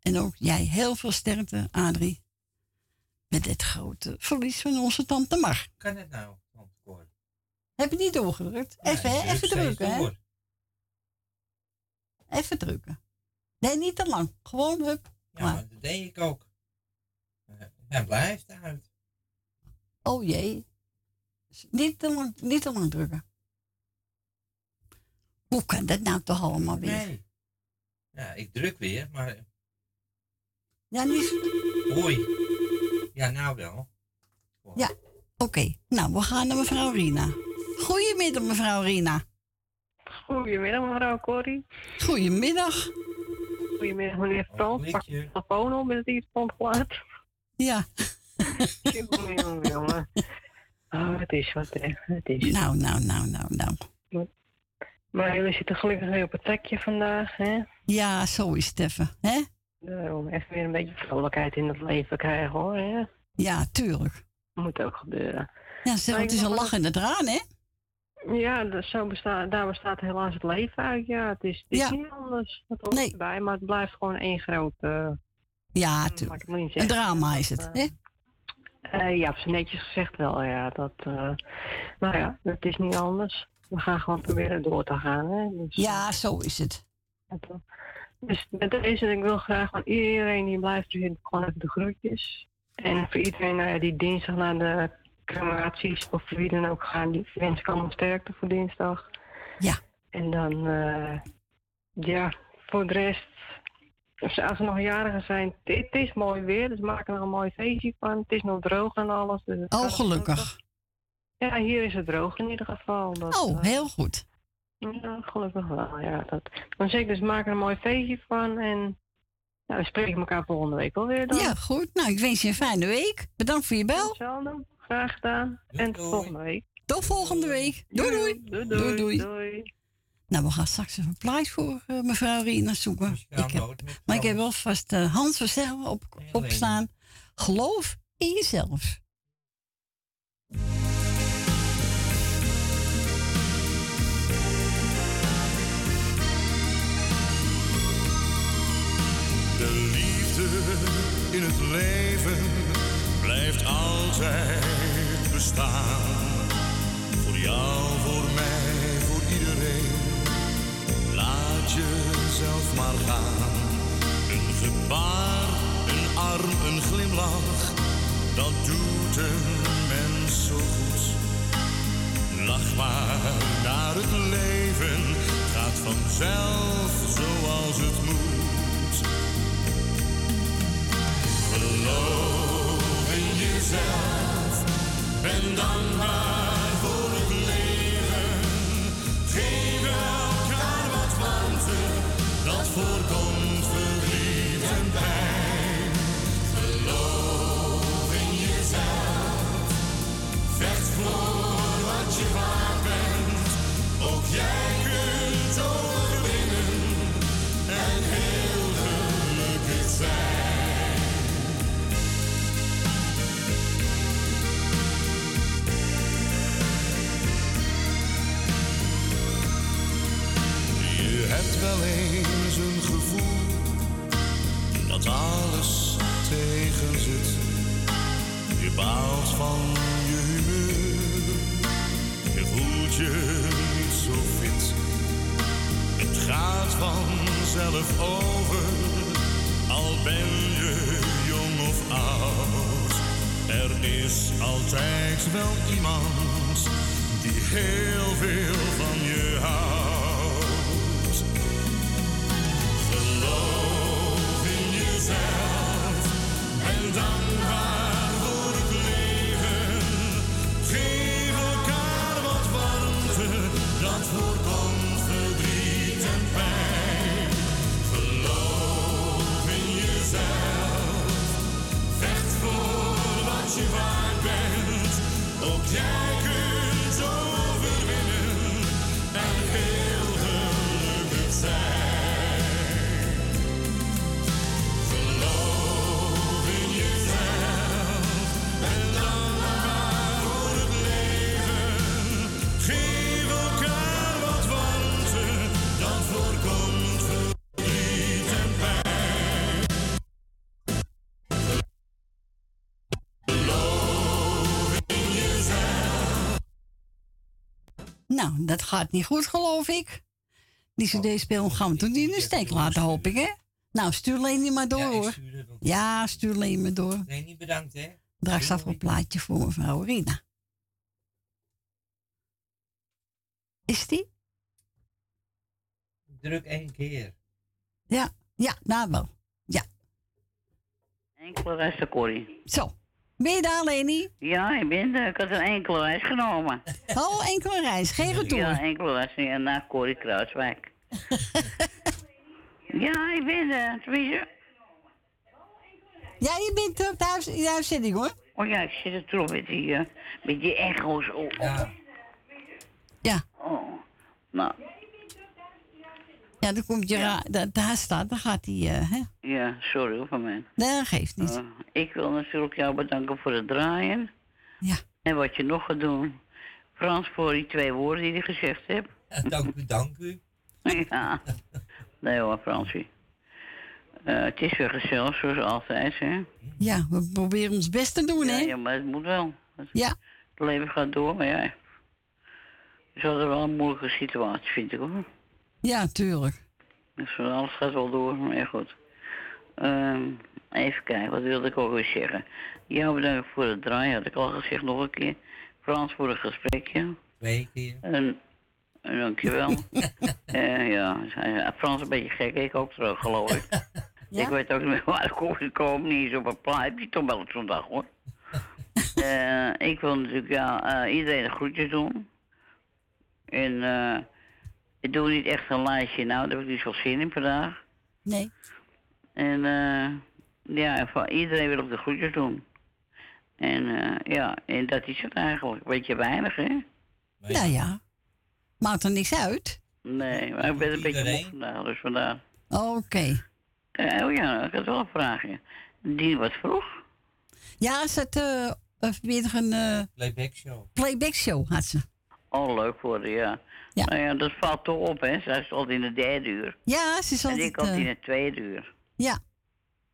En ook jij heel veel sterkte, Adrie. Met dit grote verlies van onze Tante Mar. Kan het nou, Tante Cor? Heb je niet doorgedrukt? Ja, Even, hè? Even drukken, hè? Even drukken. Nee, niet te lang. Gewoon, hup. Ja, maar dat deed ik ook. Eh, Hij blijft uit. Oh jee. Niet te lang, niet te lang drukken. Hoe kan dat nou toch allemaal weer? Nee. Ja, ik druk weer, maar Ja, niet... Oei. Ja, nou wel. Ja, oké. Nou, we gaan naar mevrouw Rina. Goedemiddag, mevrouw Rina. Goedemiddag, mevrouw Corrie. Goedemiddag. Goedemiddag, meneer Frans. Pak de telefoon op met het iets. Ja. jongen, jongen. Oh, het is wat, hè. Het is. Nou, nou, nou, nou, nou. Maar jullie zitten gelukkig weer op het trekje vandaag, hè? Ja, zo is het even, hè? Daarom even weer een beetje vrolijkheid in het leven krijgen, hoor, hè? Ja, tuurlijk. Moet ook gebeuren. Ja, zeg, het is een lach en een traan, hè? Ja, dus zo bestaat, daar bestaat helaas het leven uit. Ja, het is, het is niet anders. Dat hoort erbij, maar het blijft gewoon één groot... eh, Ja, mag tuurlijk. Een drama is het, hè? Eh, ja, op zijn netjes gezegd wel, ja. Dat, eh, maar ja, het is niet anders. We gaan gewoon proberen door te gaan, hè. Dus, Ja, zo is het. Dus met deze, ik wil graag van iedereen die blijft zitten, gewoon even de groetjes. En voor iedereen eh, die dinsdag naar de crematies of wie dan ook gaan, die wens ik allemaal sterkte voor dinsdag. Ja. En dan, eh, ja, voor de rest, als ze- er nog jarigen zijn, het is mooi weer, dus maak er nog een mooi feestje van. Het is nog droog en alles. Dus Oh, gelukkig. Ja, hier is het droog in ieder geval. Dat, Oh, eh, heel goed. ja, gelukkig wel, ja. Dat. Dan zeg ik dus, maak er een mooi feestje van en nou, we spreken elkaar volgende week alweer dan. Ja, goed. Nou, ik wens je een fijne week. Bedankt voor je bel. Hetzelfde. Graag gedaan. en tot volgende week. Tot volgende week. Doei, doei. Doei, Doei, doei. doei. Nou, we gaan straks even een plaats voor eh, mevrouw Rina zoeken. Ik heb, maar ik heb wel vast uh, Hans Verstellen op, opstaan. Geloof in jezelf. De liefde in het leven blijft altijd bestaan. Voor jou, Laat jezelf maar gaan. Een gebaar, een arm, een glimlach. Dat doet een mens zo goed. Lach maar naar het leven. Gaat vanzelf zoals het moet. Geloof in jezelf. Ben dankbaar voorkomt verdriet en pijn. Geloof in jezelf. Vecht voor wat je waard bent. Ook jij kunt overwinnen. En heel gelukkig zijn. Hebt wel eens alles tegen zit. Je baalt van je humeur, je voelt je niet zo fit. Het gaat vanzelf over, al ben je jong of oud. Er is altijd wel iemand die heel veel van je houdt. En Nou, dat gaat niet goed, geloof ik. Die cd-speel gaan we toen niet in de steek laten, hoop ik, hè? Nou, stuur Leni maar door, hoor. Ja, stuur Leni maar door. Nee, niet bedankt, hè? Draag straks een plaatje voor mevrouw Rina. Is die? Druk één keer. Ja, ja, nou wel. Ja. Enkele resten, Corrie. Zo. Ben je daar, Leni? Ja, ik ben er. Ik had een enkele reis genomen. Oh, enkele reis, geen retour. Ja, enkele reis ja, naar Corrie Kruiswijk. *laughs* Ja, ik ben er. Tenminste. Ja, je bent op de huis- in de uitzending hoor. Oh ja, ik zit er toch met die, eh, met die echo's op. Ja. Ja. Oh, nou, Ja, dan komt je ra- da- daar staat, dan gaat hij, eh, hè? ja, sorry hoor van mij. Nee, dat geeft niet. Eh, ik wil natuurlijk jou bedanken voor het draaien. Ja. En wat je nog gaat doen. Frans, voor die twee woorden die je gezegd hebt. *laughs* Dank u, dank u. ja. Nee hoor, Fransie. Eh, het is weer gezellig, zoals altijd, hè? Ja, we proberen ons best te doen, Ja, hè? ja, maar het moet wel. Het Ja. het leven gaat door, maar ja. Het is altijd wel een moeilijke situatie, vind ik hoor. Ja, tuurlijk. Dus alles gaat wel door, maar ja, goed. Ehm, even kijken, wat wilde ik ook weer zeggen? Jou bedankt voor het draaien, had ik al gezegd nog een keer. Frans voor het gesprekje. Twee keer. En, en dankjewel. *laughs* Eh ja, Frans is een beetje gek, ik ook terug, geloof ik. *laughs* Ik weet ook niet meer waar ik op gekomen, niet eens op een plaatje, toch wel op zo'n dag hoor. *laughs* Eh, ik wil natuurlijk ja, eh, iedereen de groetjes doen. En eh, ik doe niet echt een lijstje, nou, daar heb ik niet zo zin in vandaag. Nee. En eh, ja, van iedereen wil ik de groetjes doen. En eh, ja, en dat is het eigenlijk. Beetje weinig, hè? Ja, ja. Maakt er niks uit. Nee, maar ik ben een beetje moe Iedereen? vandaag, dus vandaar. Oké. Eh, oh ja, ik had wel een vraagje. Die wat vroeg? Ja, is het eh, eh, weer een eh, Playback show. playback show, had ze. Oh, leuk voor haar, ja. Ja. Nou ja, dat valt toch op, hè. Zij altijd in de derde uur. Ja, ze is En altijd... ik in eh, de tweede uur. ja,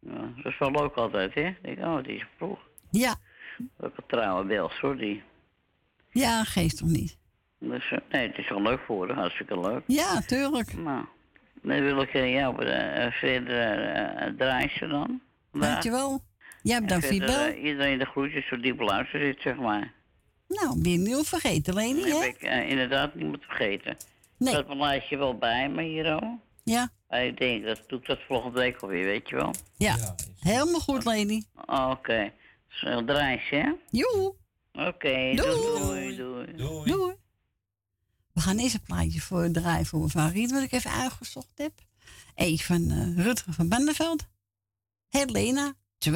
Ja, dat is wel leuk altijd, hè. Ik denk, oh, die is vroeg. ja. Ook een trouwe bel, die. Ja, geeft toch niet. Dus, eh, nee, het is wel leuk voor haar, hartstikke leuk. Ja, tuurlijk. Nou, dan wil ik eh, jou verder eh draaien dan. Dankjewel. Jij En bedankt voor je bel. iedereen de groetjes zo diep luisteren zit, zeg maar. Nou, ben je niet vergeten, Leni, Dat hè? heb ik eh, inderdaad niet moeten vergeten. Nee. Mijn lijstje wel bij me hier al. Ja. Maar ik denk, dat doe ik dat volgende week alweer, weet je wel. Ja, helemaal goed, Leni. Oké. Zo, draaisje, hè? Joe. Oké, Doei. doei, doei, doei. Doei. We gaan eens een plaatje voor draaien voor mevrouw Riet, wat ik even uitgezocht heb. Eén van eh, Rutger van Benneveld. Helena 2.0.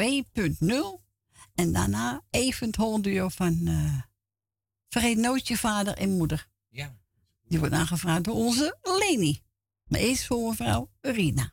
En daarna even het hoorduo van eh Vergeet nooit je vader en moeder. Ja. Die wordt aangevraagd door onze Leni. Maar eerst voor mevrouw Rina.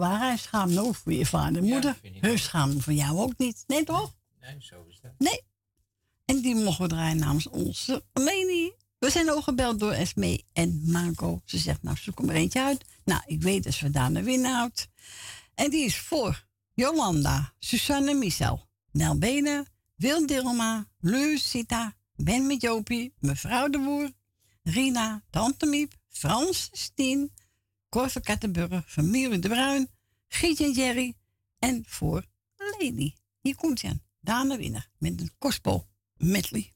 Is de waarheid. Schaam nooit voor je vader en moeder. Hun schaam voor jou ook niet. Nee, toch? Nee, zo is dat. Nee. En die mogen we draaien namens onze Leni. We zijn ook gebeld door Esme en Marco. Ze zegt, nou, zoek er maar eentje uit. Nou, ik weet dat ze daar naar winnen houdt. En die is voor Jolanda, Susanne Michel, Nel Benen, Wil Dilma, Lucita, Ben met Jopie, mevrouw de Boer, Rina, Tante Miep, Frans, Stien, Cor van familie De Bruin, Gietje en Jerry en voor Lady. Hier komt Daan de Winner, met een gospel medley.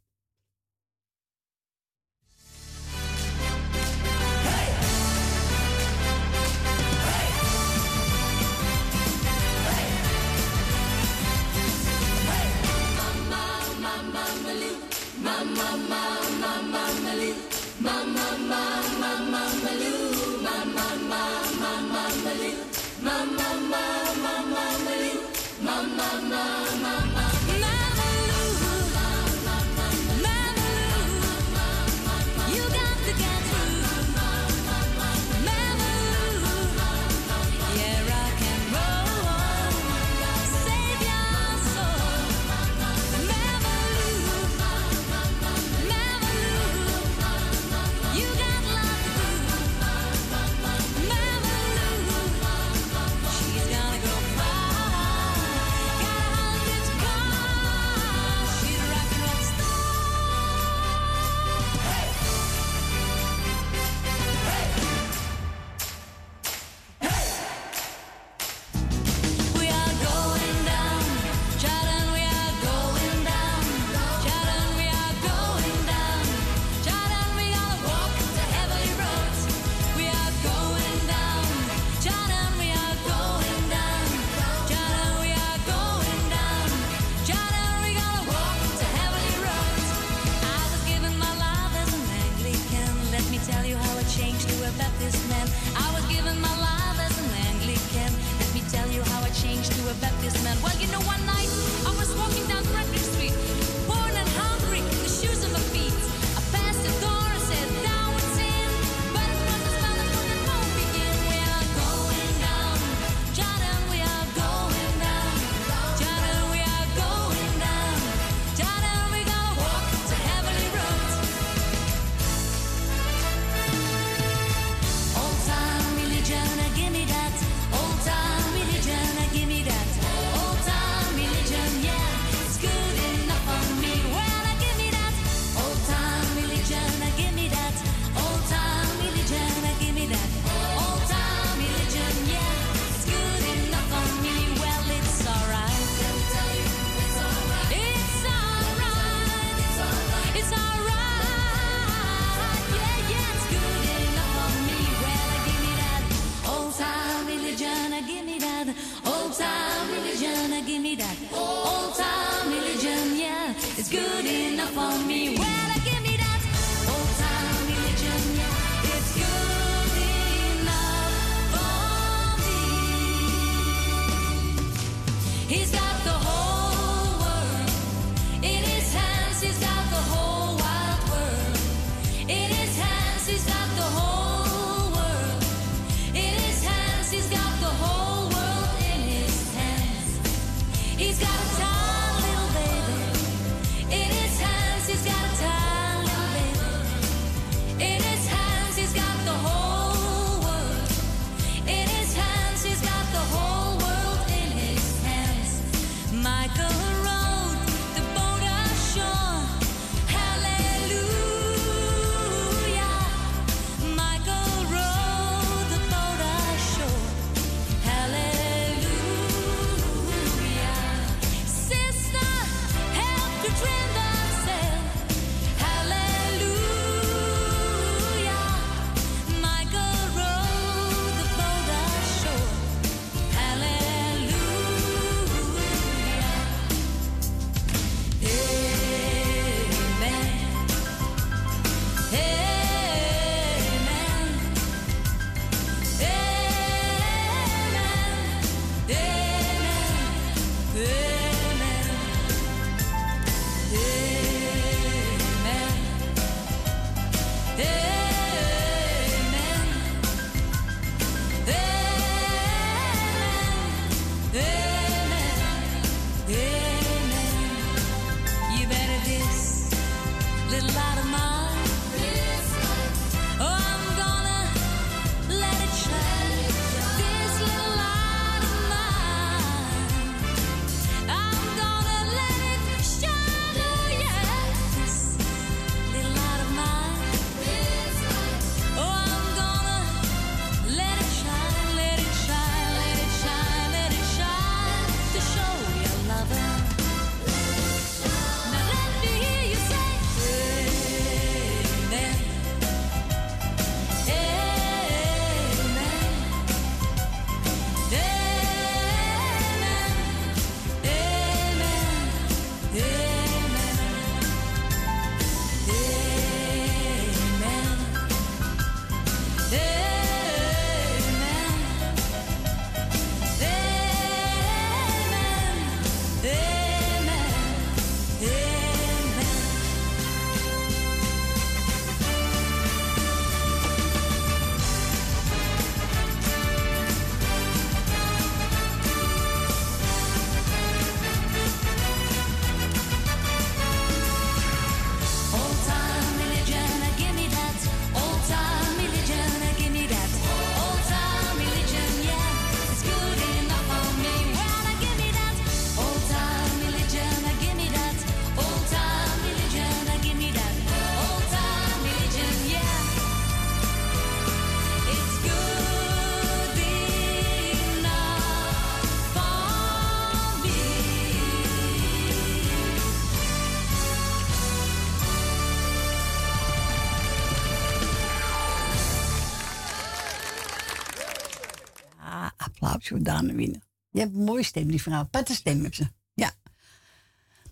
Daan Winnen. Je hebt een mooie stem, die vrouw. Patte stem heb ze. Ja.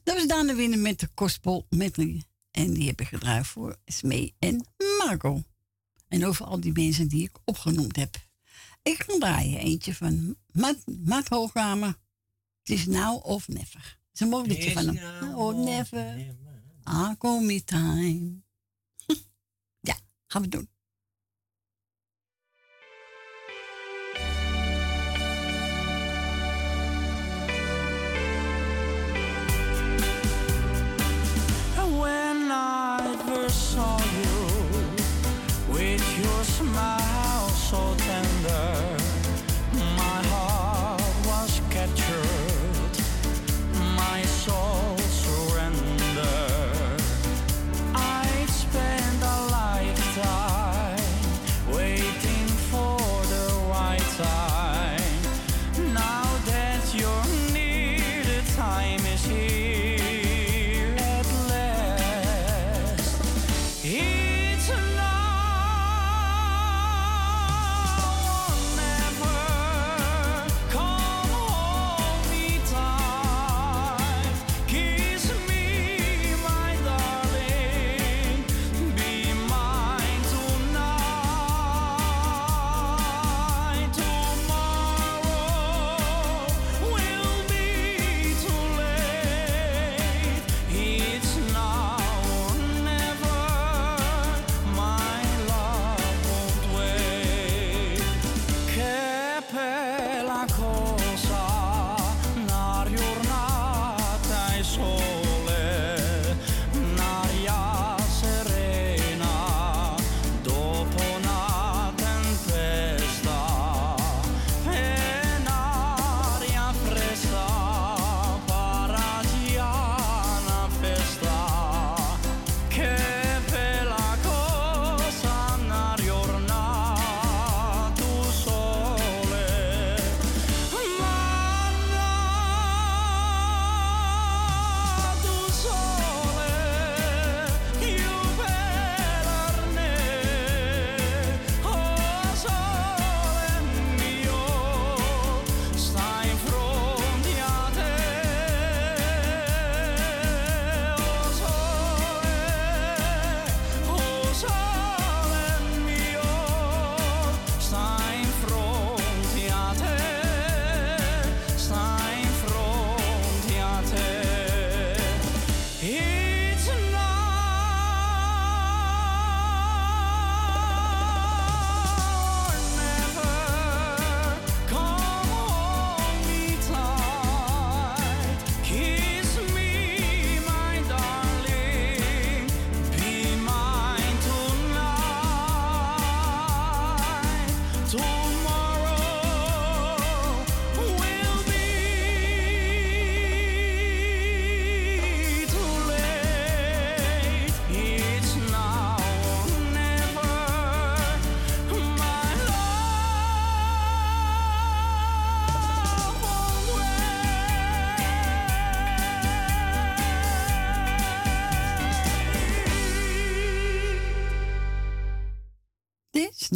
Dat was Daan Winnen met de Kospel Medley. En die heb ik gedraaid voor Smee en Marco. En over al die mensen die ik opgenoemd heb. Ik ga draaien eentje van Mat, Matt Het is now of never. ze is het van hem. Now or never. Ah, call me time. *laughs* ja, gaan we doen.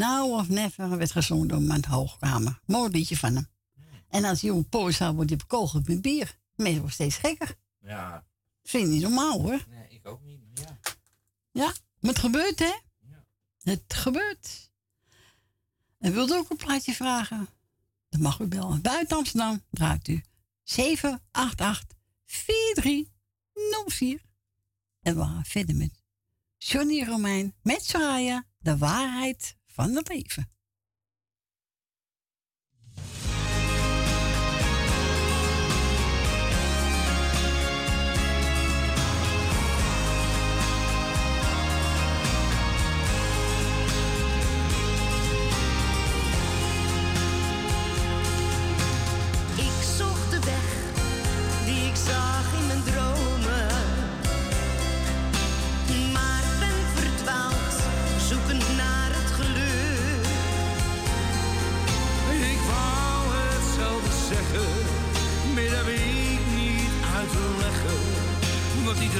Now of Never werd gezongen door Mand Hoogkamer. Mooi liedje van hem. En als hij een poos zou wordt hij bekogeld met bier. Mensen wordt steeds gekker. Ja. Vind je niet normaal hoor. Nee, ik ook niet. Ja. Ja, maar het gebeurt hè? Het gebeurt. En wilt u ook een plaatje vragen? Dan mag u bellen. Buiten Amsterdam draait u 788 4304. En we gaan verder met Johnny Romein met Soraya, de waarheid van het leven.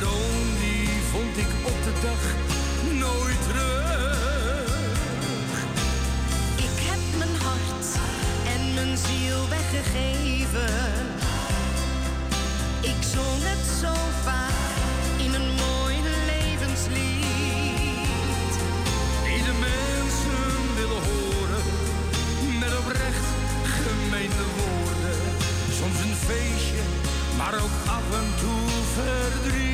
Droom die vond ik op de dag nooit terug. Ik heb mijn hart en mijn ziel weggegeven. Ik zong het zo vaak in een mooi levenslied. Die de mensen willen horen, met oprecht gemeende woorden. Soms een feestje maar ook af en toe verdriet.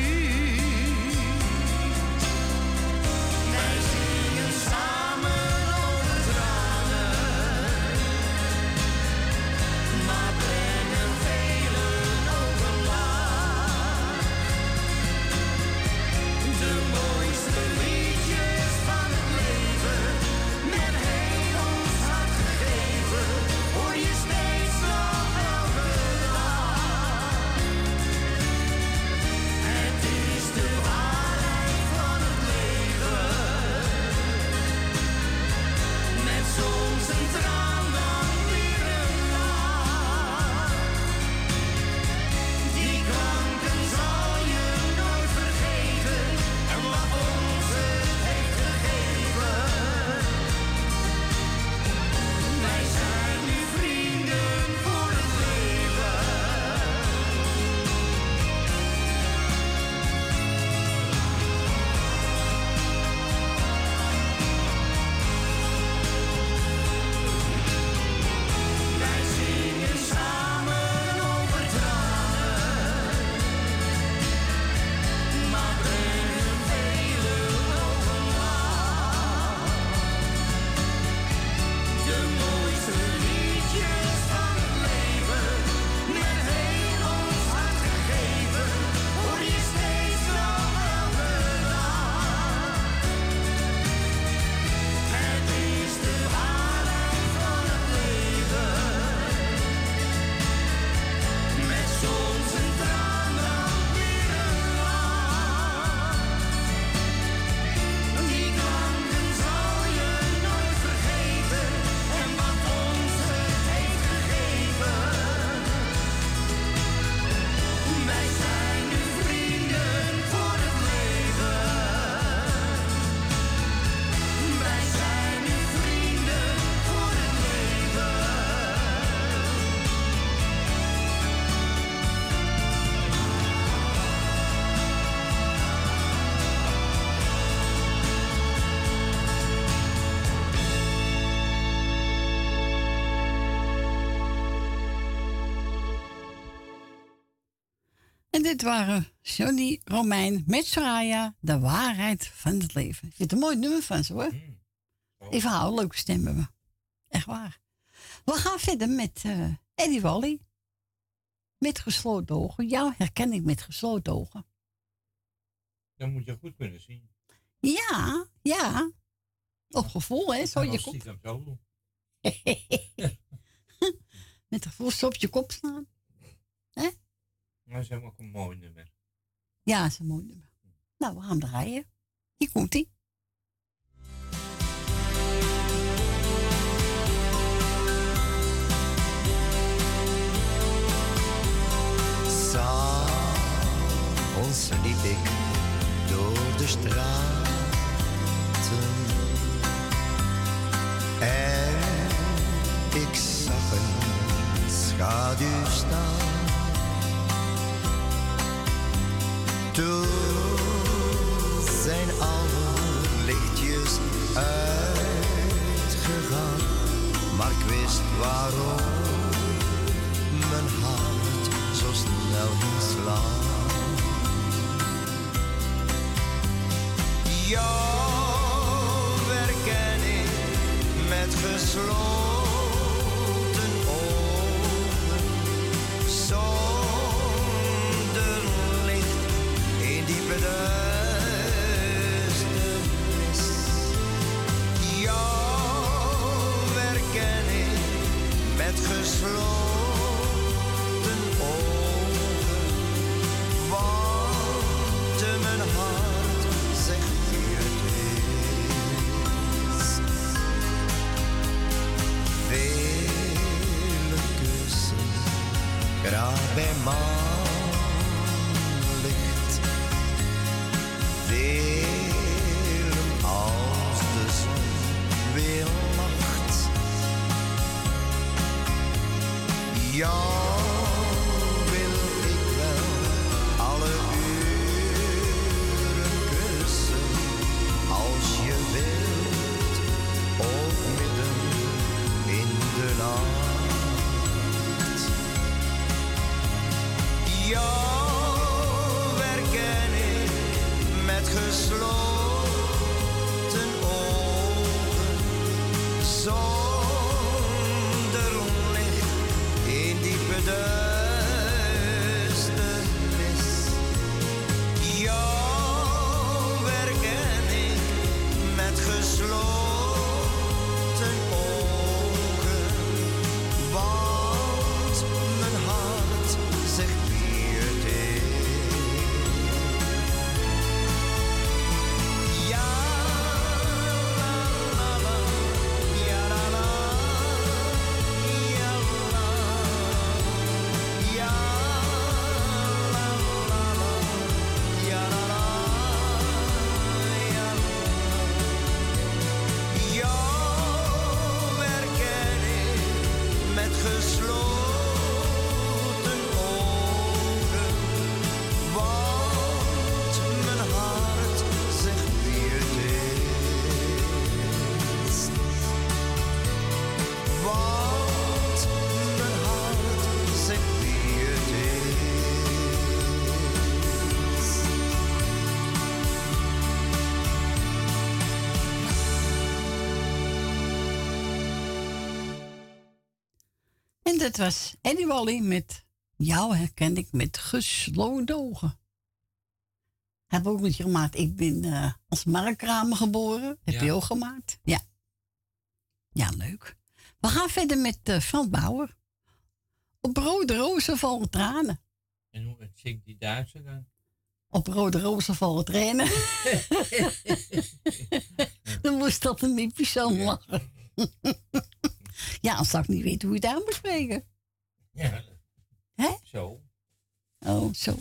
Dit waren Johnny Romein met Soraya, de waarheid van het leven. Vind het een mooi nummer van ze hoor. Even houden, leuke stem hebben we. Echt waar. We gaan verder met eh, Eddie Wally. Met gesloten ogen. Jou herken ik met gesloten ogen. Dan moet je goed kunnen zien. Ja, ja. Op gevoel, hè? Zo je kop. stiekem zo doen. met gevoel zo op je kop staan. Hè? Dat is helemaal ook een mooi nummer. Ja, dat is een mooi nummer. Nou, we gaan draaien. Hier komt ie. S'avonds liep ik door de straten en ik zag een schaduw staan. Toen zijn alle lichtjes uitgegaan, maar ik wist waarom mijn hart zo snel ging slaan. Jou herken ik met gesloten dat was Eddie Wally met jou herken ik met gesloten ogen. Heb ook niet gemaakt. Ik ben eh, als markramer geboren. Heb Ja. je ook gemaakt? Ja. Ja, leuk. We gaan verder met eh Frans Bauer. Op rode rozen vallen tranen. En hoe zingt die Duitser dan? Op rode rozen vallen tranen. *laughs* *laughs* Dan moest dat een niet zo lachen. Ja, zou ik niet weten hoe je het aan moet spreken. Ja. Hè? Zo. Oh, zo.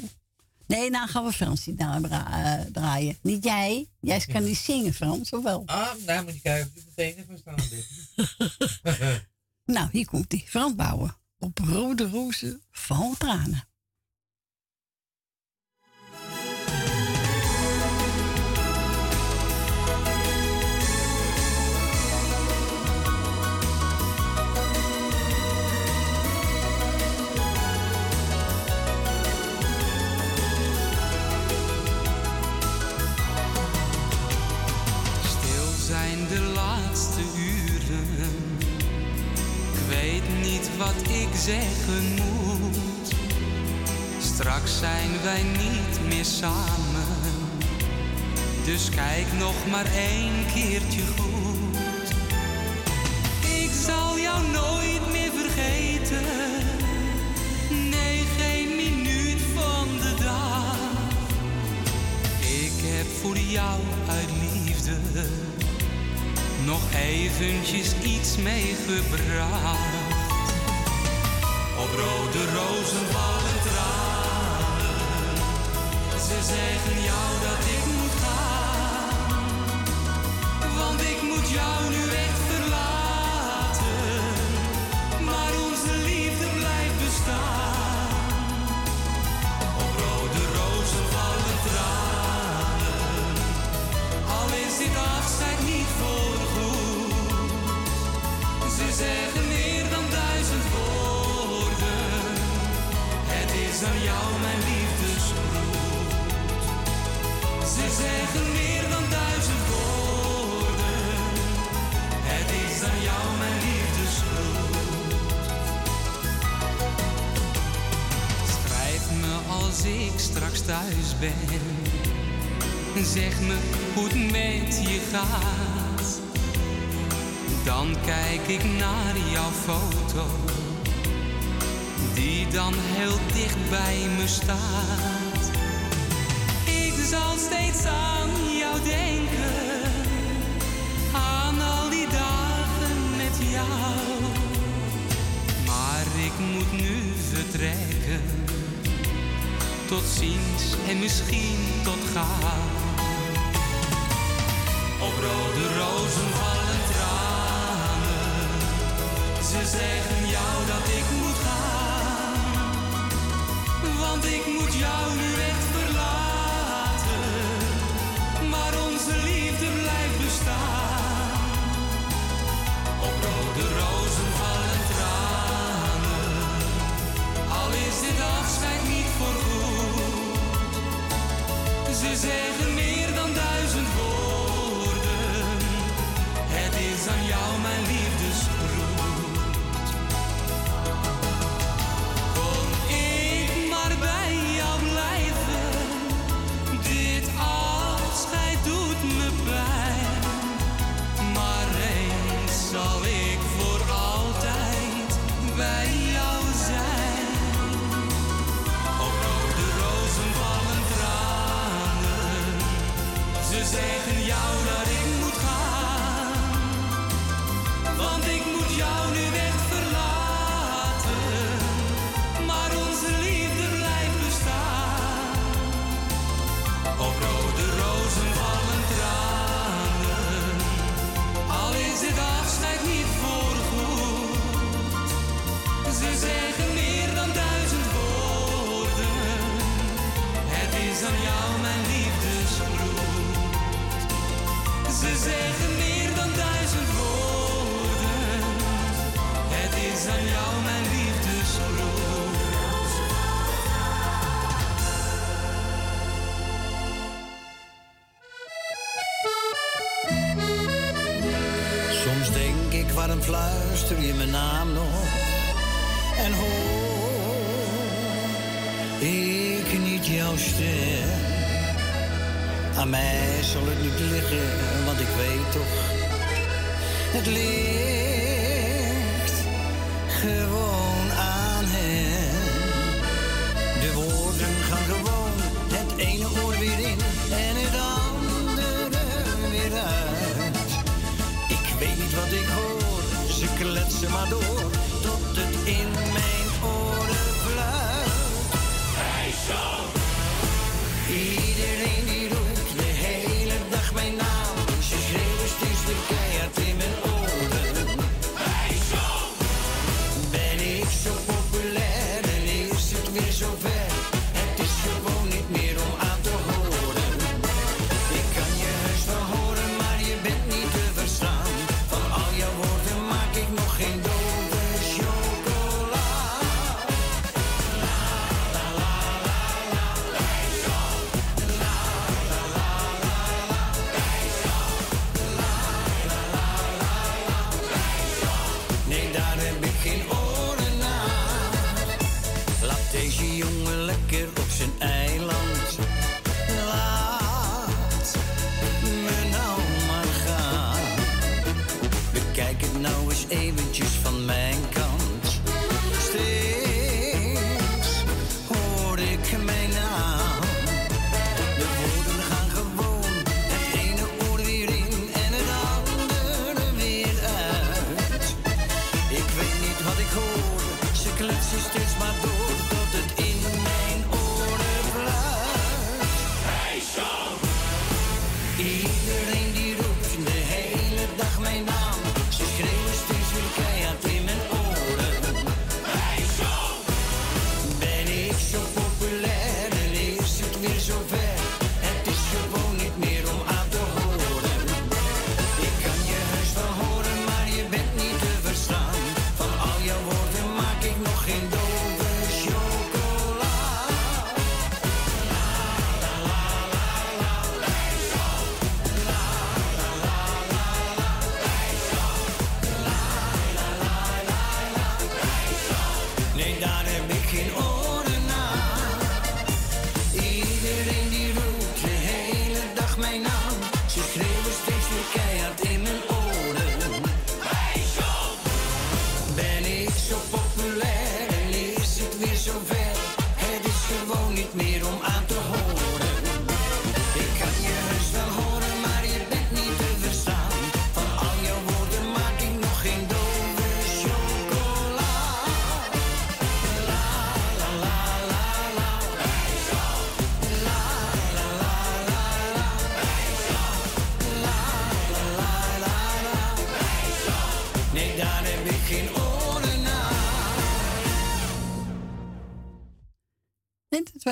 Nee, nou gaan we Frans niet dra- eh, draaien. Niet jij. Jij kan niet zingen, Frans, of wel? Ah, nou moet je kijken of je meteen even staan bent. *laughs* Nou, hier komt hij. Frans Bauer. Op rode rozen van tranen. Wat ik zeggen moet. Straks zijn wij niet meer samen. Dus kijk nog maar één keertje goed. Ik zal jou nooit meer vergeten. Nee, geen minuut van de dag. Ik heb voor jou uit liefde nog eventjes iets meegebracht. Op rode rozen vallen tranen. Ze zeggen jou dat ik moet gaan. Want ik moet jou nu echt verlaten. Maar onze liefde blijft bestaan. Op rode rozen vallen tranen. Al is dit afscheid niet voorgoed. Ze zeggen Aan jou mijn liefdesgroet. Ze zeggen meer dan duizend woorden. Het is aan jou mijn liefdesgroet. Schrijf me als ik straks thuis ben. Zeg me hoe het met je gaat. Dan kijk ik naar jouw foto. Die dan heel dicht bij me staat. Ik zal steeds aan jou denken. Aan al die dagen met jou. Maar ik moet nu vertrekken. Tot ziens en misschien tot gauw. Op rode rozen vallen tranen. Ze zeggen jou dat ik moet gaan. Want ik moet jou nu Aan mij zal het niet liggen, want ik weet toch, het ligt gewoon aan hem. De woorden gaan gewoon het ene oor weer in en het andere weer uit. Ik weet niet wat ik hoor, ze kletsen maar door tot het in mijn oren fluit iedereen die roept de hele dag mijn naam. Ze schreeuwen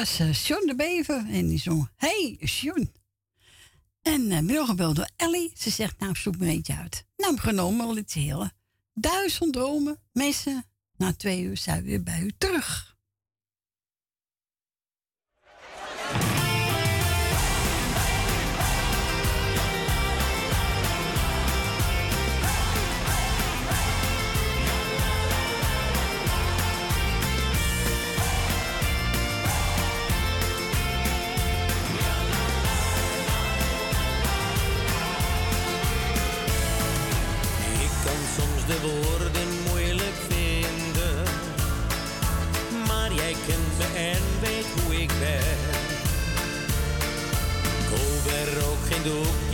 was eh, Sean de Bever en die zong Hey Sjoen. En eh, uh, weer door Ellie. Ze zegt, nou zoek me eentje uit. Nou, genomen al iets heel. Duizend dromen, mensen. Na twee uur zijn we weer bij u terug. do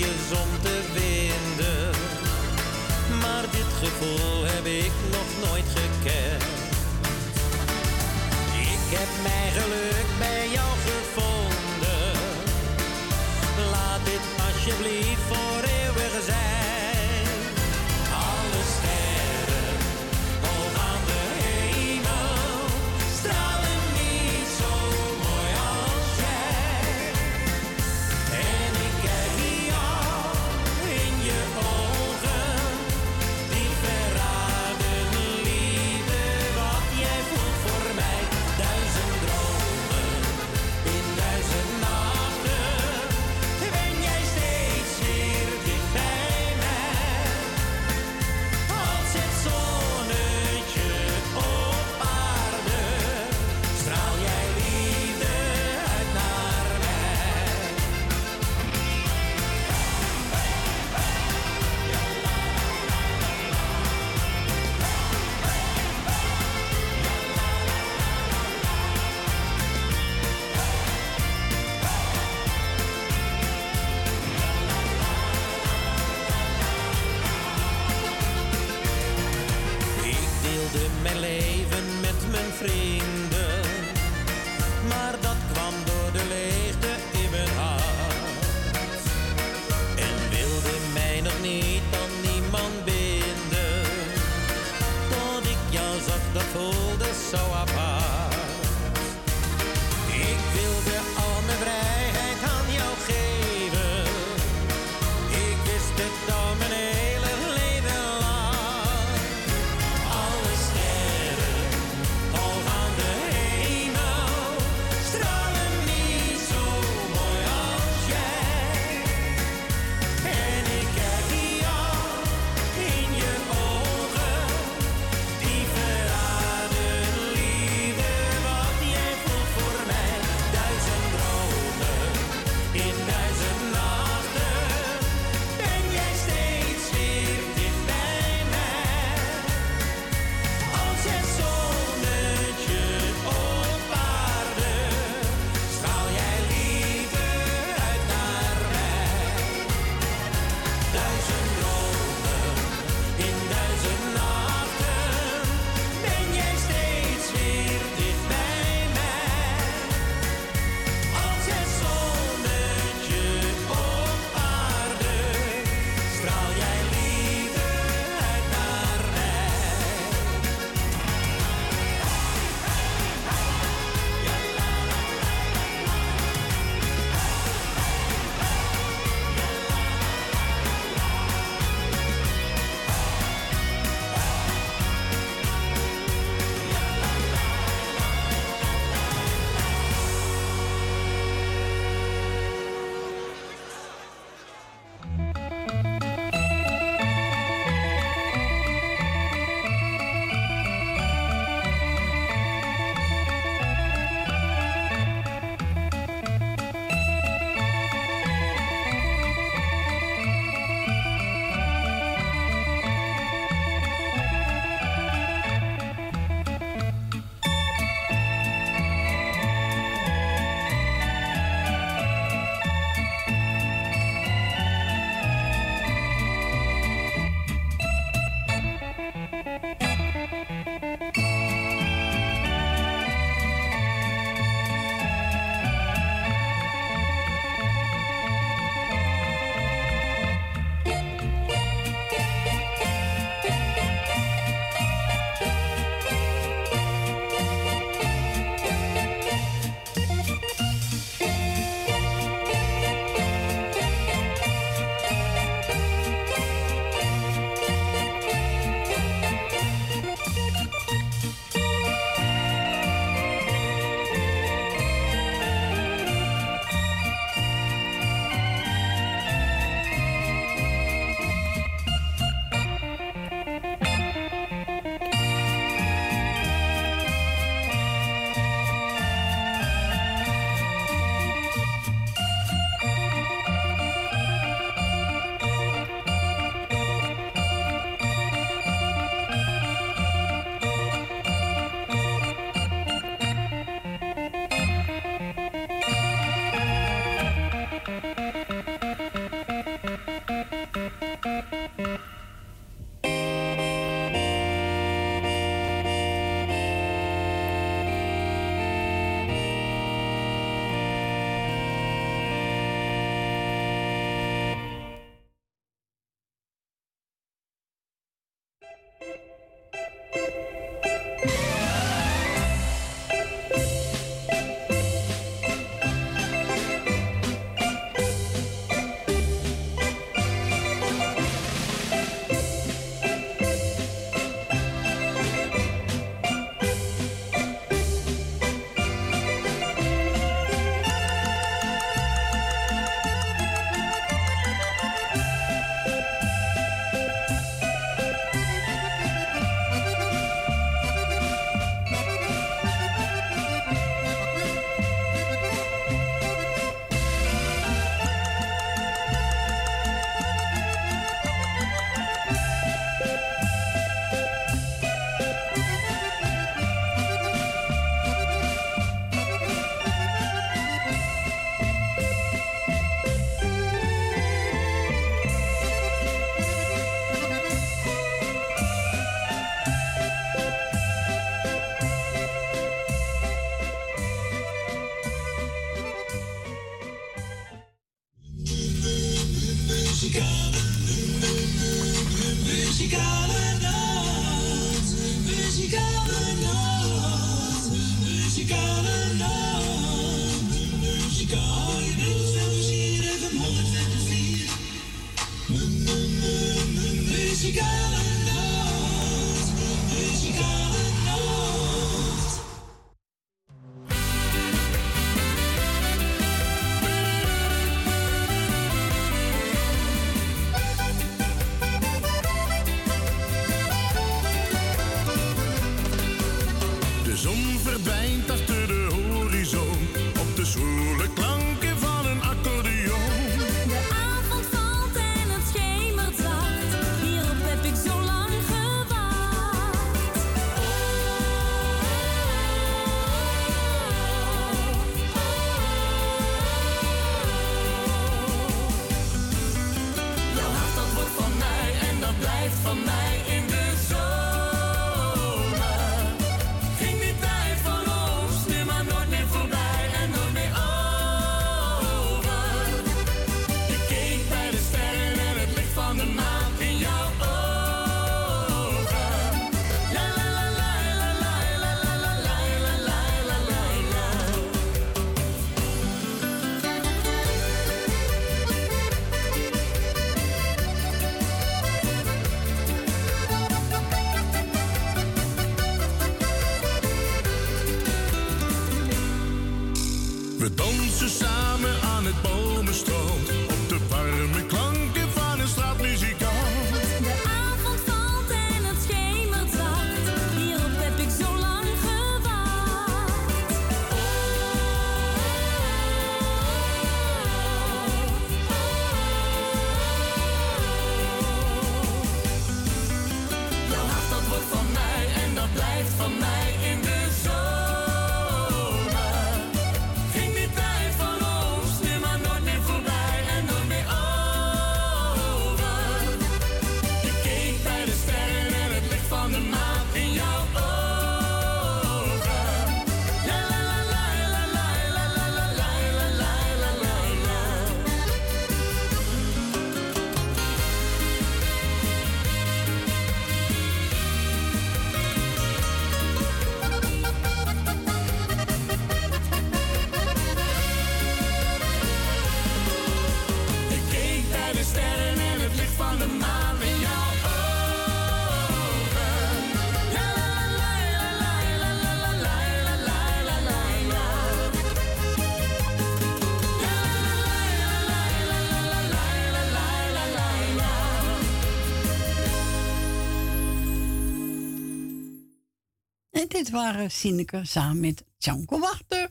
dit waren Sineke samen met Janko Wachter.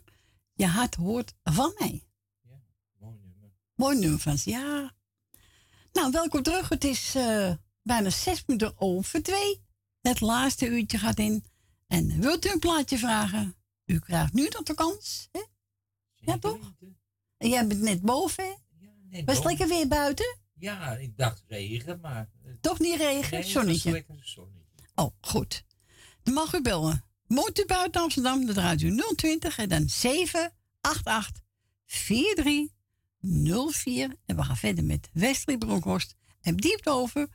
Je hart hoort van mij. Mooi nummer van ze, ja. Nou, welkom terug. Het is eh, bijna zes minuten over twee. Het laatste uurtje gaat in. En wilt u een plaatje vragen? U krijgt nu nog de kans. Hè? Ja, toch? En jij bent net boven, hè? Was het lekker weer buiten? Ja, ik dacht regen, maar... eh, Toch niet regen? nee, Zonnetje. lekker zonnetje. Oh, goed. Dan mag u bellen. Woont u buiten Amsterdam, dan draait u 020 en dan 788 4304. En we gaan verder met Wesley Bronkhorst en diep over.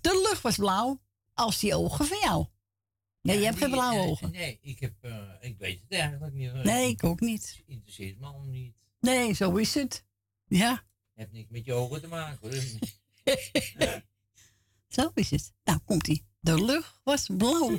De lucht was blauw als die ogen van jou. Nee, je hebt geen blauwe ogen. Nee, ik, heb, eh, ik weet het eigenlijk niet. eh, Nee, ik ook niet. Het interesseert me allemaal niet. Nee, zo is het. Ja, Het heeft niks met je ogen te maken. hoor. *laughs* zo is het. Nou, komt ie. De lucht was blauw.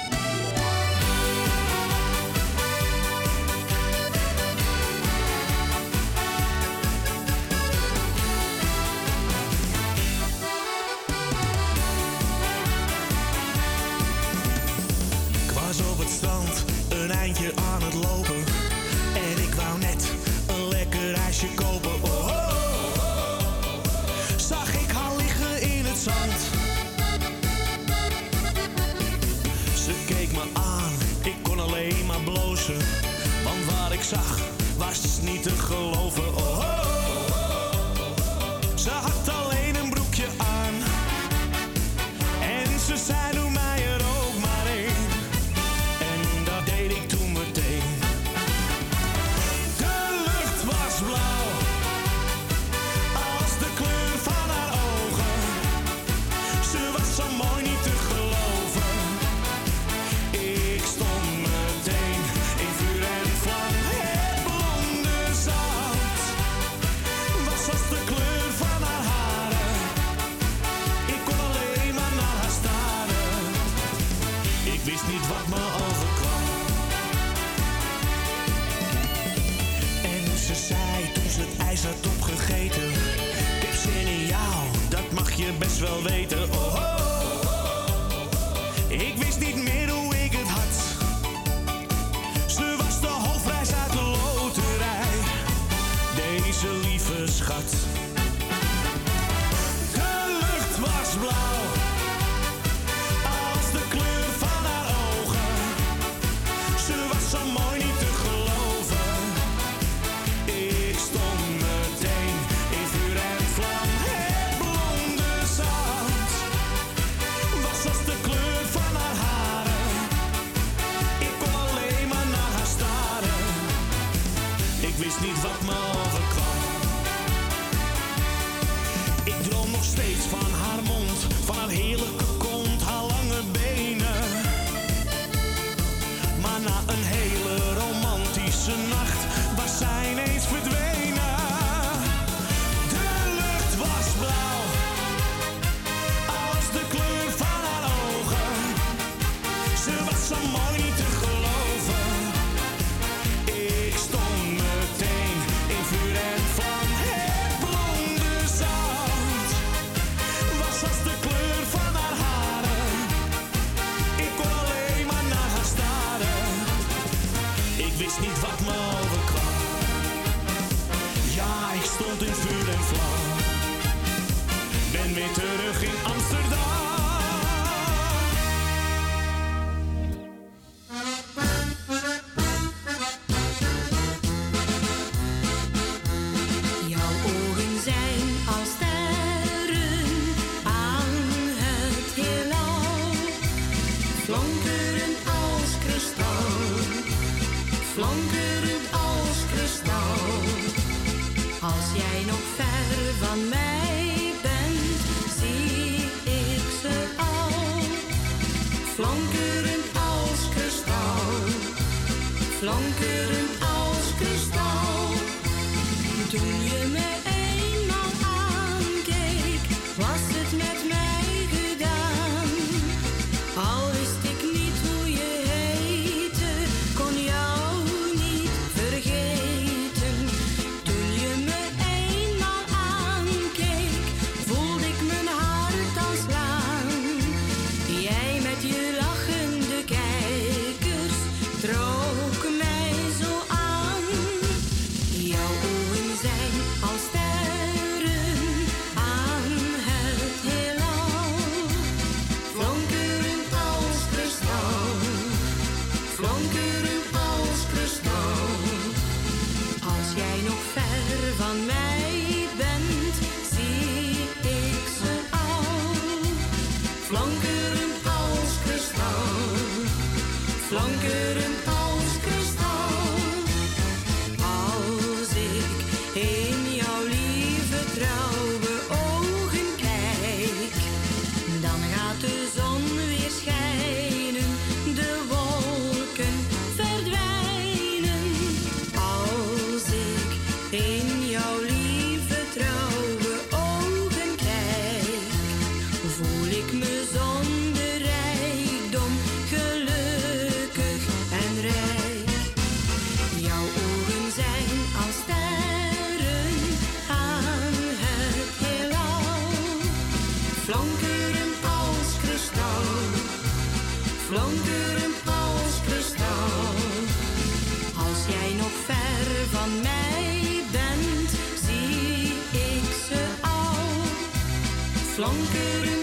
Als jij nog ver van mij bent, zie ik ze al, flonkerend als kristal, flonkerend conquer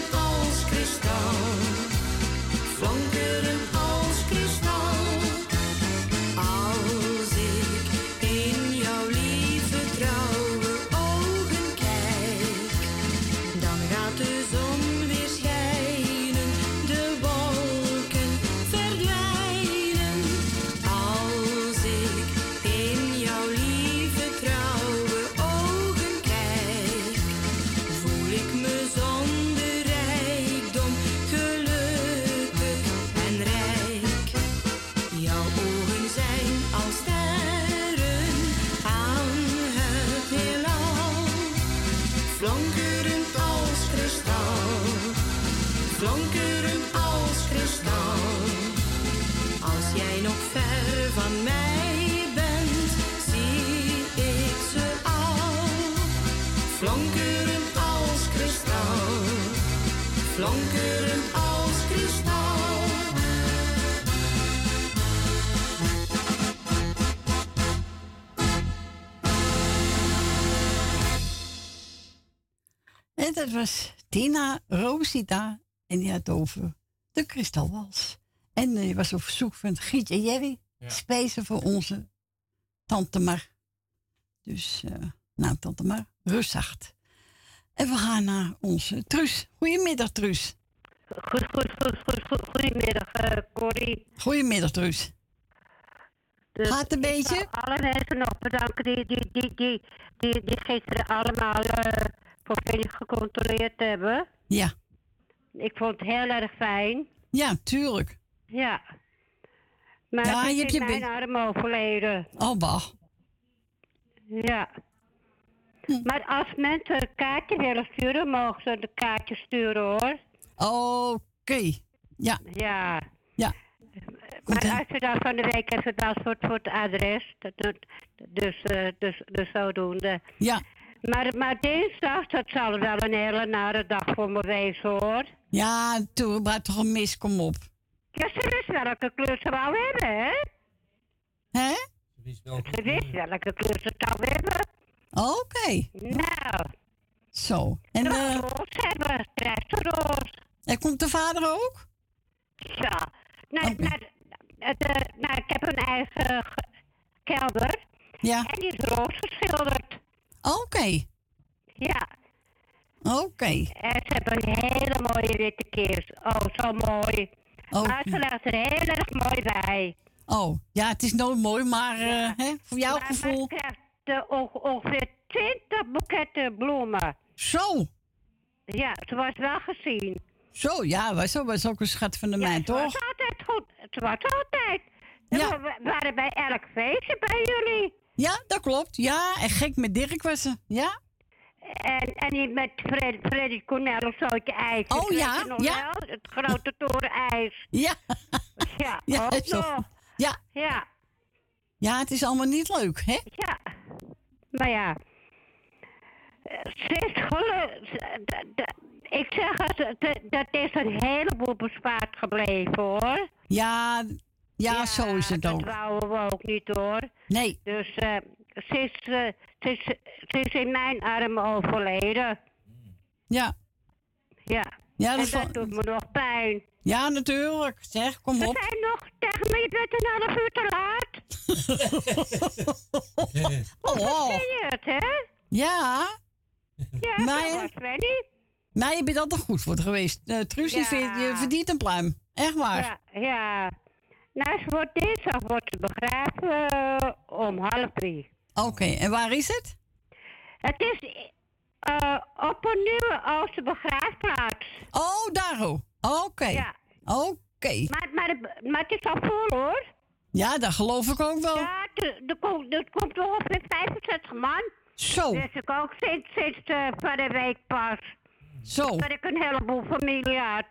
dat was Tina Rosita. En die had over de kristalwals. En die was op verzoek van Giet en Jerry. Ja. Spezen voor onze tante Mar. Dus, eh, nou, tante Mar, rustzacht. En we gaan naar onze Truus. Goedemiddag, Truus. Goed, goed, goed, goed, goed. Goedemiddag, eh Corrie. Goedemiddag, Truus. Dus Gaat een ik beetje? wil alle mensen nog bedanken die, die, die, die, die, die gisteren allemaal eh volledig gecontroleerd hebben. Ja. Ik vond het heel erg fijn. Ja, tuurlijk. Ja. Maar Ja, je hebt je mijn arm overleden. Oh, wacht. Ja. Hm. Maar als mensen een kaartje willen sturen, mogen ze een kaartje sturen hoor. Oké. Ja. Ja. Ja. Maar als je dan van de week even belt voor, voor het adres, dat, doet- dus, eh, dus, dus zodoende. Ja. Maar, maar dinsdag, dat zal wel een hele nare dag voor me wezen hoor. Ja, toen, maar toch een mis, kom op. Ja, ze wist welke kleur ze wou hebben, hè? Hè? Ze wist welke kleur ze zou hebben. Oké. Nou. Zo. En, En eh roos hebben, roos. en komt de vader ook? Ja. Nou, nou, het, ik heb een eigen ge- kelder. Ja. En die is roos geschilderd. Oké. Ja. Oké. En ze hebben een hele mooie witte kist. Oh, zo mooi. Oh. Maar ze legt er heel erg mooi bij. Oh, ja, het is nooit mooi, maar eh, hè, voor jouw Maar- gevoel. Maar ze krijgt onge- ongeveer 20 boeketten bloemen. Zo. Ja, ze was wel gezien. Zo, ja, was, was ook een schat van de Ze toch? was altijd goed. Ze was altijd. Ja. We waren bij elk feestje bij jullie. Ja, dat klopt. Ja, en gek met Dirk was ze. Ja? En, en die met Fred, Freddy Cornel of zo'n ijs. Oh, ja, je ja. wel? Het grote toren ijs. *laughs* Ja. Ja, Ja, ook zo. nog. Ja. Ja. Ja, het is allemaal niet leuk, hè? Ja. Maar ja. Ze is gelukkig. Ik zeg het, dat is een heleboel bespaard gebleven hoor. Ja, ja, zo is het ook. Dat wouden we ook niet hoor. Nee. Dus eh, ze, is, ze, is, ze is in mijn armen overleden. Ja. Ja. Ja, en dat dat val- doet me nog pijn. Ja, natuurlijk. Zeg, kom We op. zijn nog tegen me, je bent een half uur te laat. *laughs* Oh, oh. Zie je het, hè? Ja. Ja, Maar, dat was Fanny. Maar je bent altijd goed voor het geweest. Uh, Truus, Ja. je verdient een pluim. Echt waar. Ja, ja. Nou, ze wordt dinsdag wordt ze begraven eh, om half drie. Oké, en waar is het? Het is eh, op een nieuwe Ooster begraafplaats. Oh, daar. Oké. Ja. Oké. Maar, maar, maar het is al vol hoor. Ja, dat geloof ik ook wel. Ja, er, komt, er komt ongeveer 65 man. Zo. Dus ik ook sinds, sinds eh, van de week pas. Zo. Dat ik een heleboel familie had.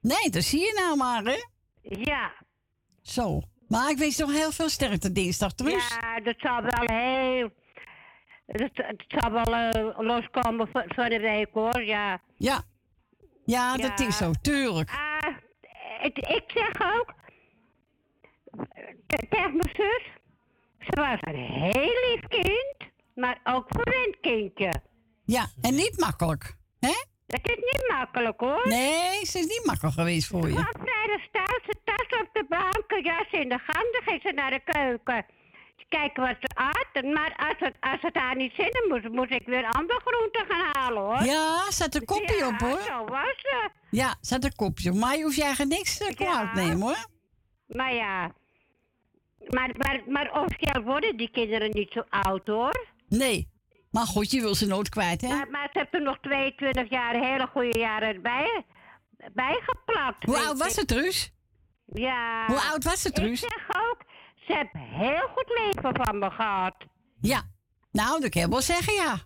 Nee, dat zie je nou maar, hè? Ja. Zo. Maar ik wens nog heel veel sterkte dinsdag, Truus. Ja, dat zal wel heel... Het, het zal wel eh, loskomen van de week hoor, ja. Ja. Ja, dat is zo. Tuurlijk. Ah, ik, ik zeg ook... te- Tegen mijn zus... Ze was een heel lief kind, maar ook verwend kindje. Ja, en niet makkelijk. Hè? Het is niet makkelijk hoor. Nee, ze is niet makkelijk geweest voor je. Vrijdag thuis, ze tas op de bank, jas in de gang, dan ging ze naar de keuken. Kijken wat ze at, maar als het, als het haar niet zin in moest, moest ik weer andere groenten gaan halen hoor. Ja, zet een kopje Ja, op hoor. zo was ze. Ja, zet een kopje op. Maar je hoeft je eigen niks te kwaad nemen hoor. Maar ja, maar, maar, maar officieel worden die kinderen niet zo oud hoor. Nee. Maar goed, je wil ze nooit kwijt, hè? Maar, maar ze hebben nog 22 jaar hele goede jaren bij, bijgeplakt. Hoe oud was ik. het, Truus? Ja. Hoe oud was het, Truus? Ik zeg ook, ze hebben heel goed leven van me gehad. Ja. Nou, dat kan je wel zeggen, ja.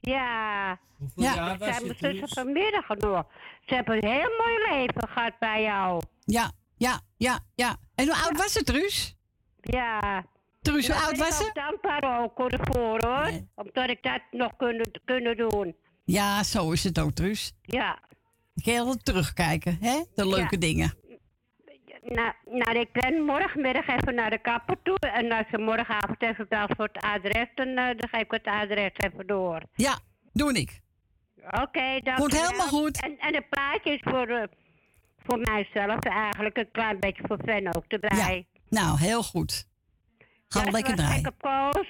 Ja. Hoeveel ja. jaar Ik was zei je, mijn zussen vanmiddag nog. Ze hebben een heel mooi leven gehad bij jou. Ja, ja, ja, ja. En hoe oud was het, Truus? Ja. Truus, hoe oud was ik ze? ook dankbaar ook hoor, ervoor hoor. Omdat ik dat nog kunnen, kunnen doen. Ja, zo is het ook, Truus. Ja. Ik heel terugkijken, hè? De leuke Ja. dingen. Nou, nou, ik ben morgenmiddag even naar de kapper toe. En als ze morgenavond even belt voor het adres, dan, eh, dan geef ik het adres even door. Ja, doe ik. Oké, dank Komt u wel. helemaal goed. En, en het plaatje is voor, eh, voor mijzelf eigenlijk een klein beetje voor Fen ook erbij. Nou, heel goed. Gaan we lekker draaien.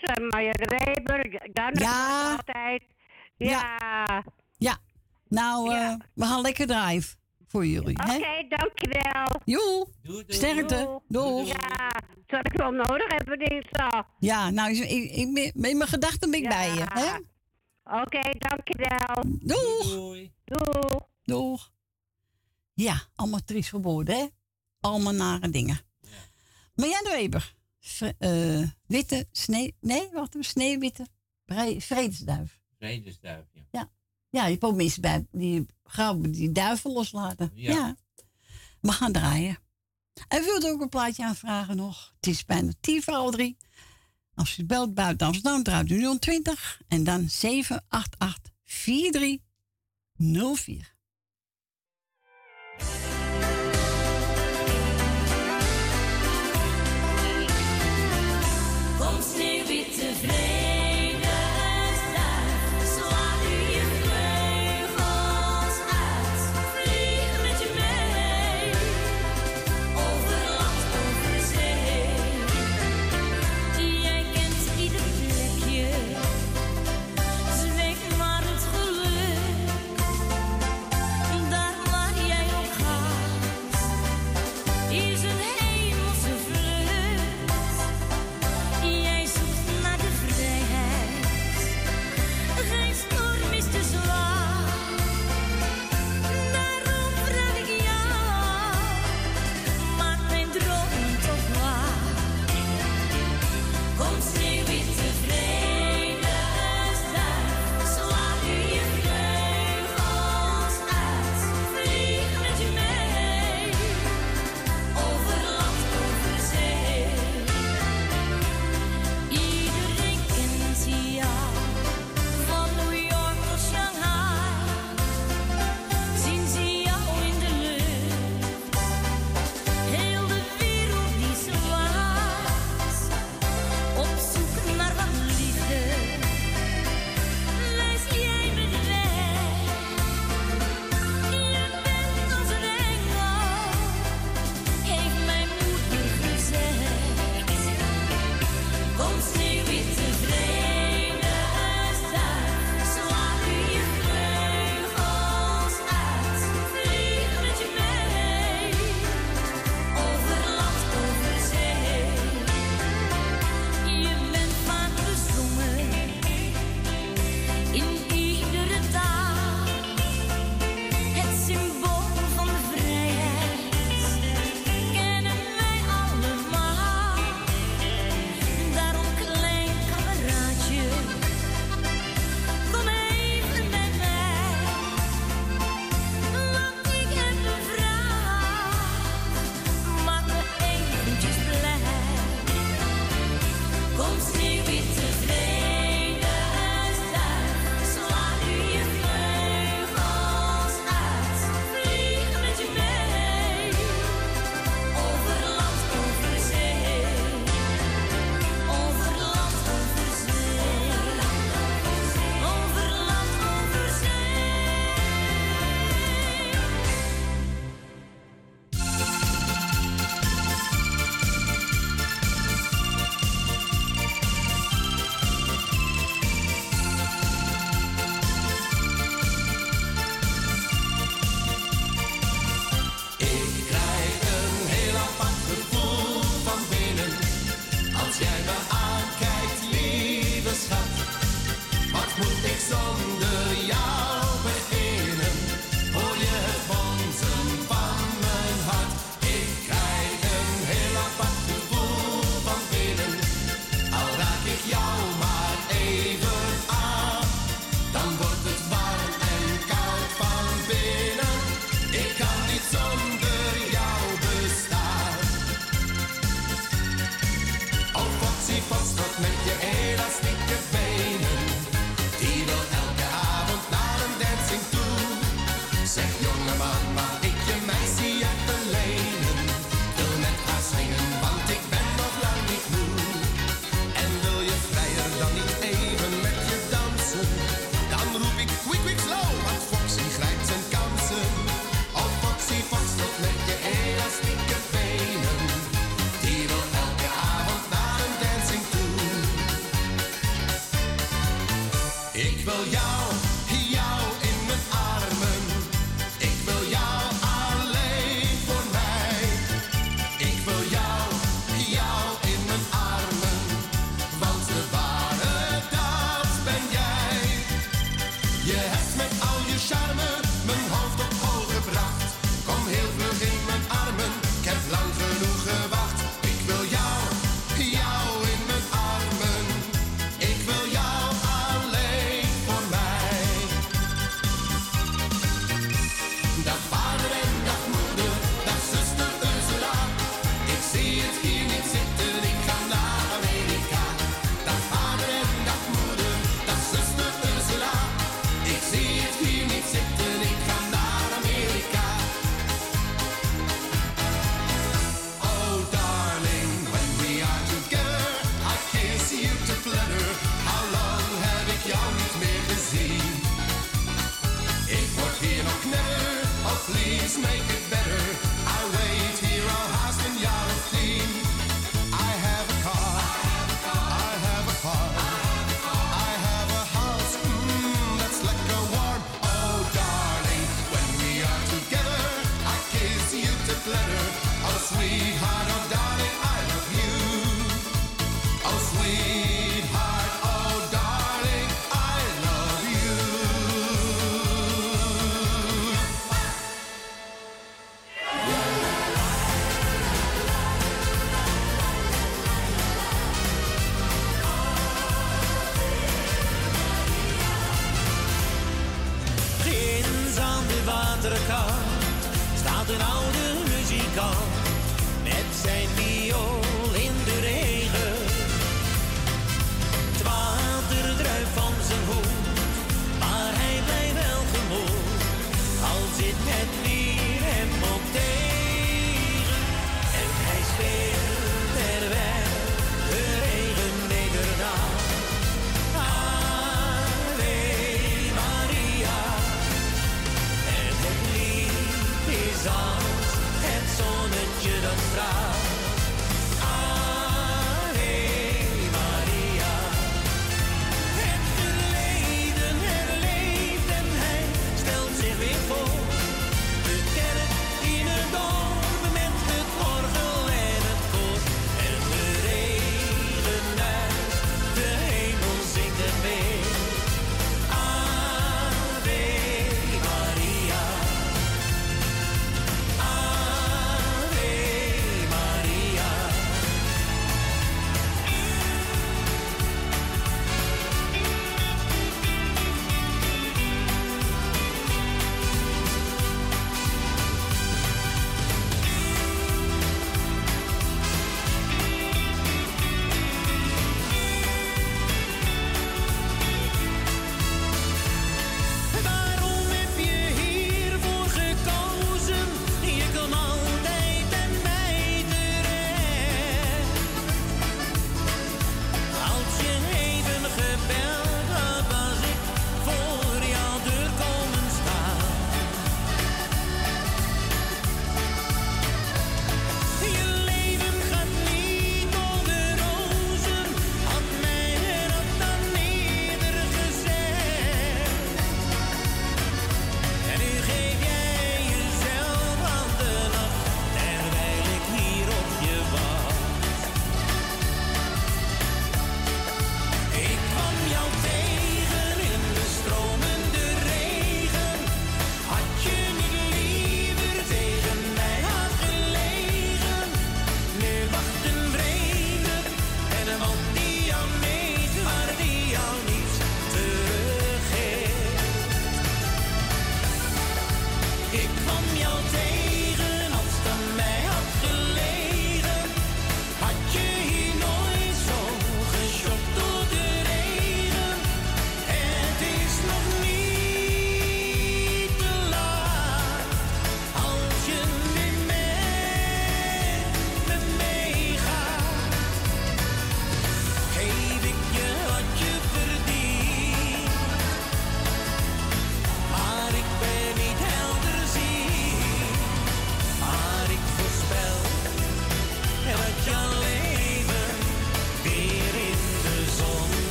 En Marja de Weber, dan Ja. altijd. Ja. Ja. Nou, eh, we gaan lekker draaien voor jullie, Oké, dankjewel. Joe. Sterkte. Doeg. Ja, zal ik wel nodig hebben dinsdag. Ja, nou, ik, ik, in mijn gedachten ben ik bij je, hè? Oké, dankjewel. Doeg. Doeg. Doeg. Ja, allemaal triest verboden, hè? Allemaal nare dingen. Marjane Weber. Vre- eh, witte sneeuw... Nee, wacht even. Sneeuwwitte vredesduif. Vredesduif, ja. Ja. Ja, je ook mensen bij die gauw die duiven loslaten. Ja. Ja. We gaan draaien. En wilt u ook een plaatje aanvragen nog? Het is bijna tien voor al drie. Als u belt buiten Amsterdam, draait u 020 en dan 788 4304.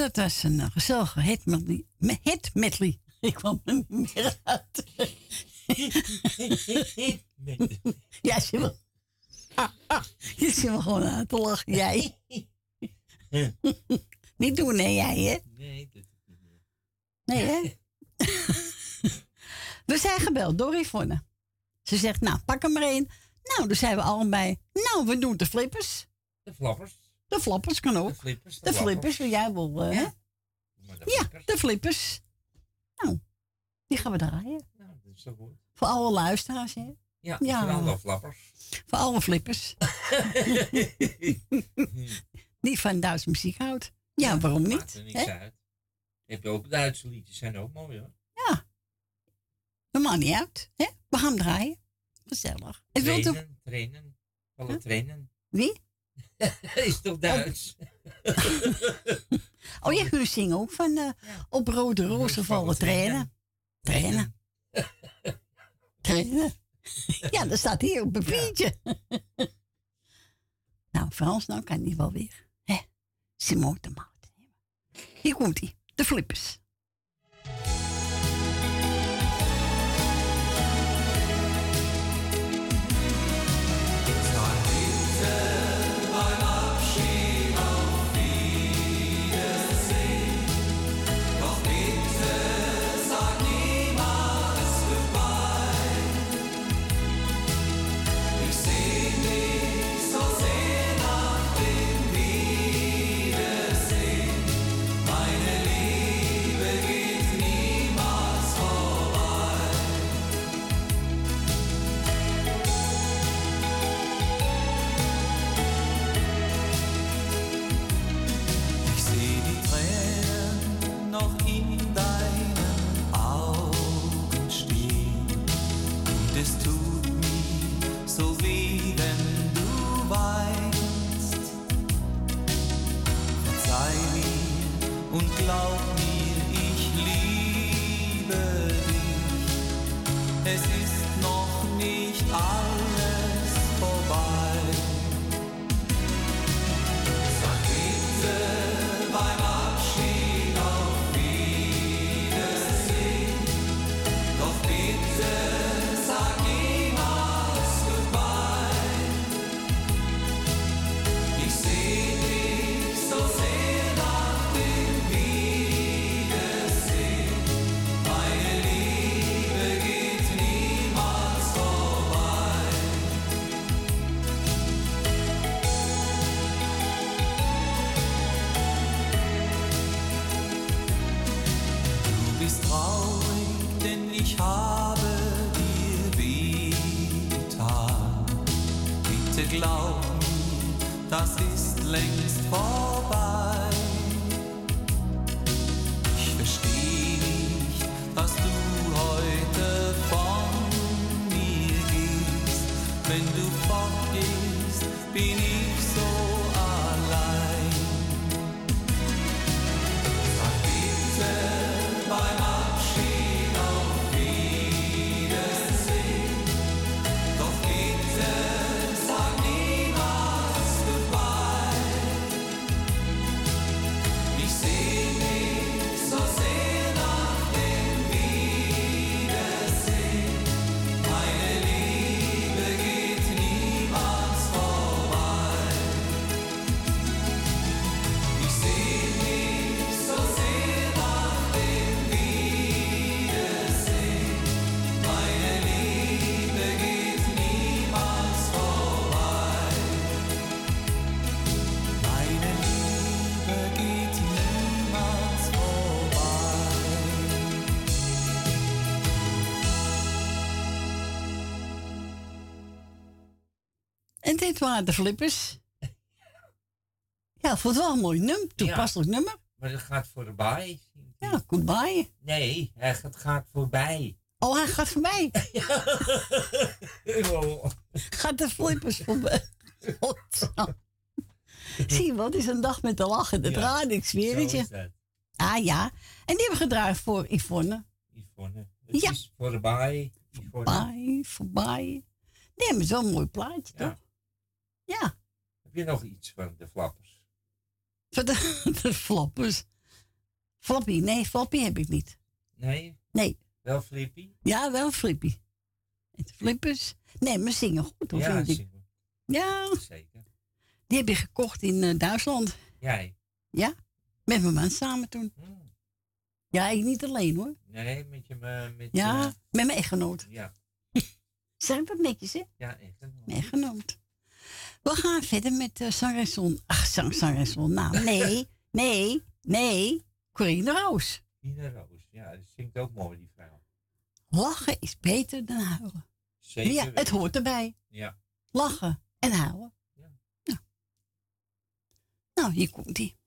Dat was een eh, gezellige hit medley. me- Hit medley. *laughs* Ik kwam er niet meer uit. *laughs* ja, wel. Je zit me gewoon aan te lachen, jij. *laughs* niet doen, hè, jij, hè? Nee, dat is niet meer. Nee, hè? We zijn gebeld door Yvonne. Ze zegt, nou, pak er maar één. Nou, dan zijn we allebei. Nou, we doen de flippers. De flappers. De flappers kan ook. De flippers. De flippers, wil jij wel, eh, de Ja, flippers. de flippers. Nou, die gaan we draaien. Nou, dat is zo goed. Voor alle luisteraars, hè? Ja, Ja. vooral de flappers. Voor alle flippers. *laughs* Die van Duitse muziek houdt. Ja, waarom Maakt niet? er niks hè? uit. Heb je ook Duitse liedjes, zijn ook mooi hoor. Dat maakt niet uit. Hè? We gaan draaien. Gezellig. Wil. Trainen, trainen. Alle trainen. Wie? *laughs* is toch Duits? *laughs* Oh ja, jullie zingen ook van eh, op rode rozen vallen trainen. Trainen. *laughs* Trainen. Ja, dat staat hier op papiertje. nou, Frans, nou kan die wel weer. Hè? Simone de Maat. Hier komt hij. De flippers. Waren de flippers. Ja, vond het wel een mooi nummer. Toepasselijk nummer. Maar dat gaat voorbij. Ja, goodbye. Nee, hij gaat, gaat voorbij. Oh, hij gaat voorbij. *laughs* Oh. *laughs* Gaat de flippers voorbij. Godzang. Zie wat, het is een dag met te lachen. Dat Ja, raad ik zweer het je. Ah ja, en die hebben we gedraaid voor Yvonne. Yvonne. Het Ja. is voorbij. Yvonne. Voorbij, voorbij. Die hebben zo'n mooi plaatje, Ja. toch? Ja. Heb je nog iets van de flappers? Van de, *laughs* de flappers? Floppy, nee, Floppy heb ik niet. Nee? Nee. Wel Flippy? Ja, wel Flippy. Flippers? Nee, maar zingen goed, hoor, ja, vind. Ja. Zeker. Die heb je gekocht in eh, Duitsland. Jij? Ja. Met mijn man samen toen. Hmm. Ja, ik niet alleen hoor. Nee, met je... Eh, met ja, met mijn echtgenoot. Ja. *laughs* Zijn we netjes, hè? Ja, echt. Mijn echtgenoot. We gaan verder met eh, uh, Sanreson. Ach, Sang Sanreson. Nou, nee, nee, nee. Corine Roos. Corine Roos, ja, dat zingt ook mooi, die vrouw. Lachen is beter dan huilen. Zeker. Ja, het hoort erbij. Ja. Lachen en huilen. Ja. Nou, nou hier komt die.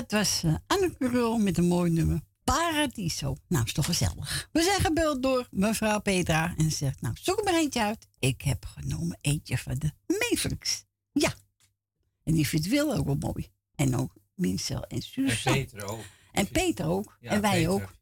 dat was eh, Anne Curul met een mooi nummer. Paradiso. Nou, is toch gezellig. We zijn gebeld door mevrouw Petra en zegt, nou, zoek maar eentje uit. Ik heb genomen eentje van de Mavericks. Ja. En die vindt Wil ook wel mooi. En ook Mincel en Suus. En Peter ook. En ook. En wij ook.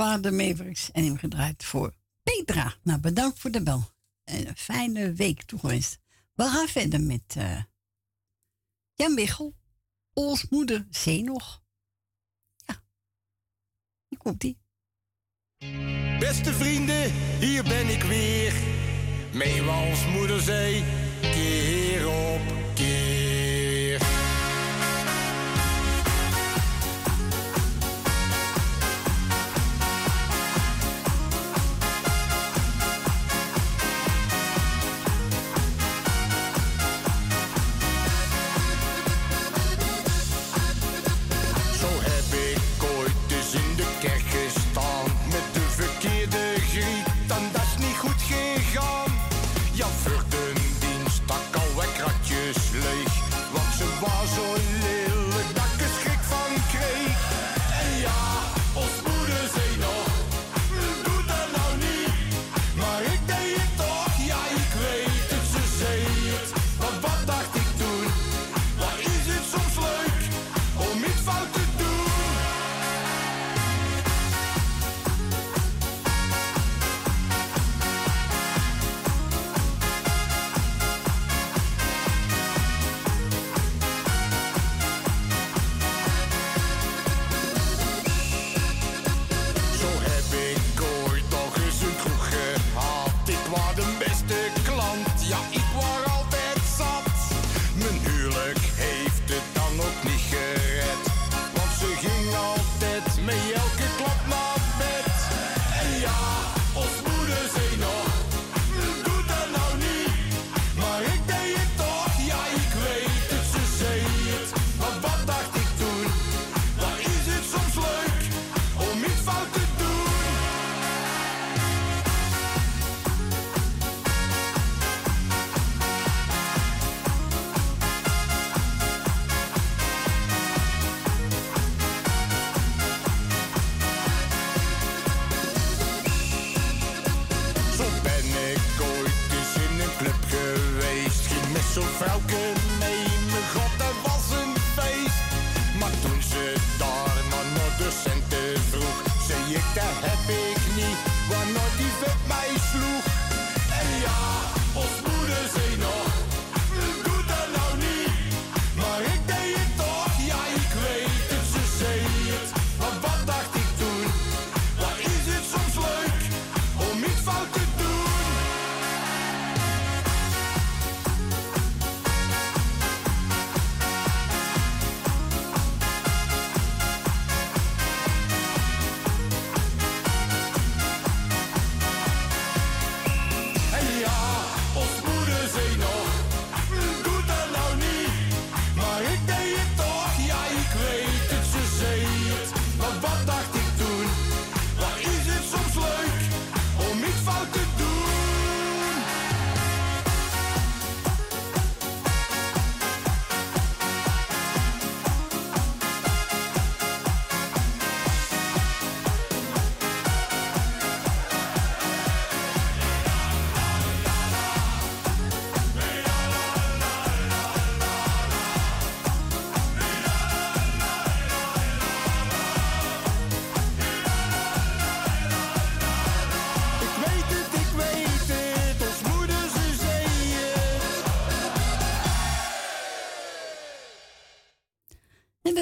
waren de Mavericks en hem gedraaid voor Petra. Nou, bedankt voor de bel. En een fijne week toegewenst. We gaan verder met eh, Jan Michel, ons moeder Zenog. Ja, hier komt ie. Beste vrienden, hier ben ik weer. Mee als moeder zei, keer op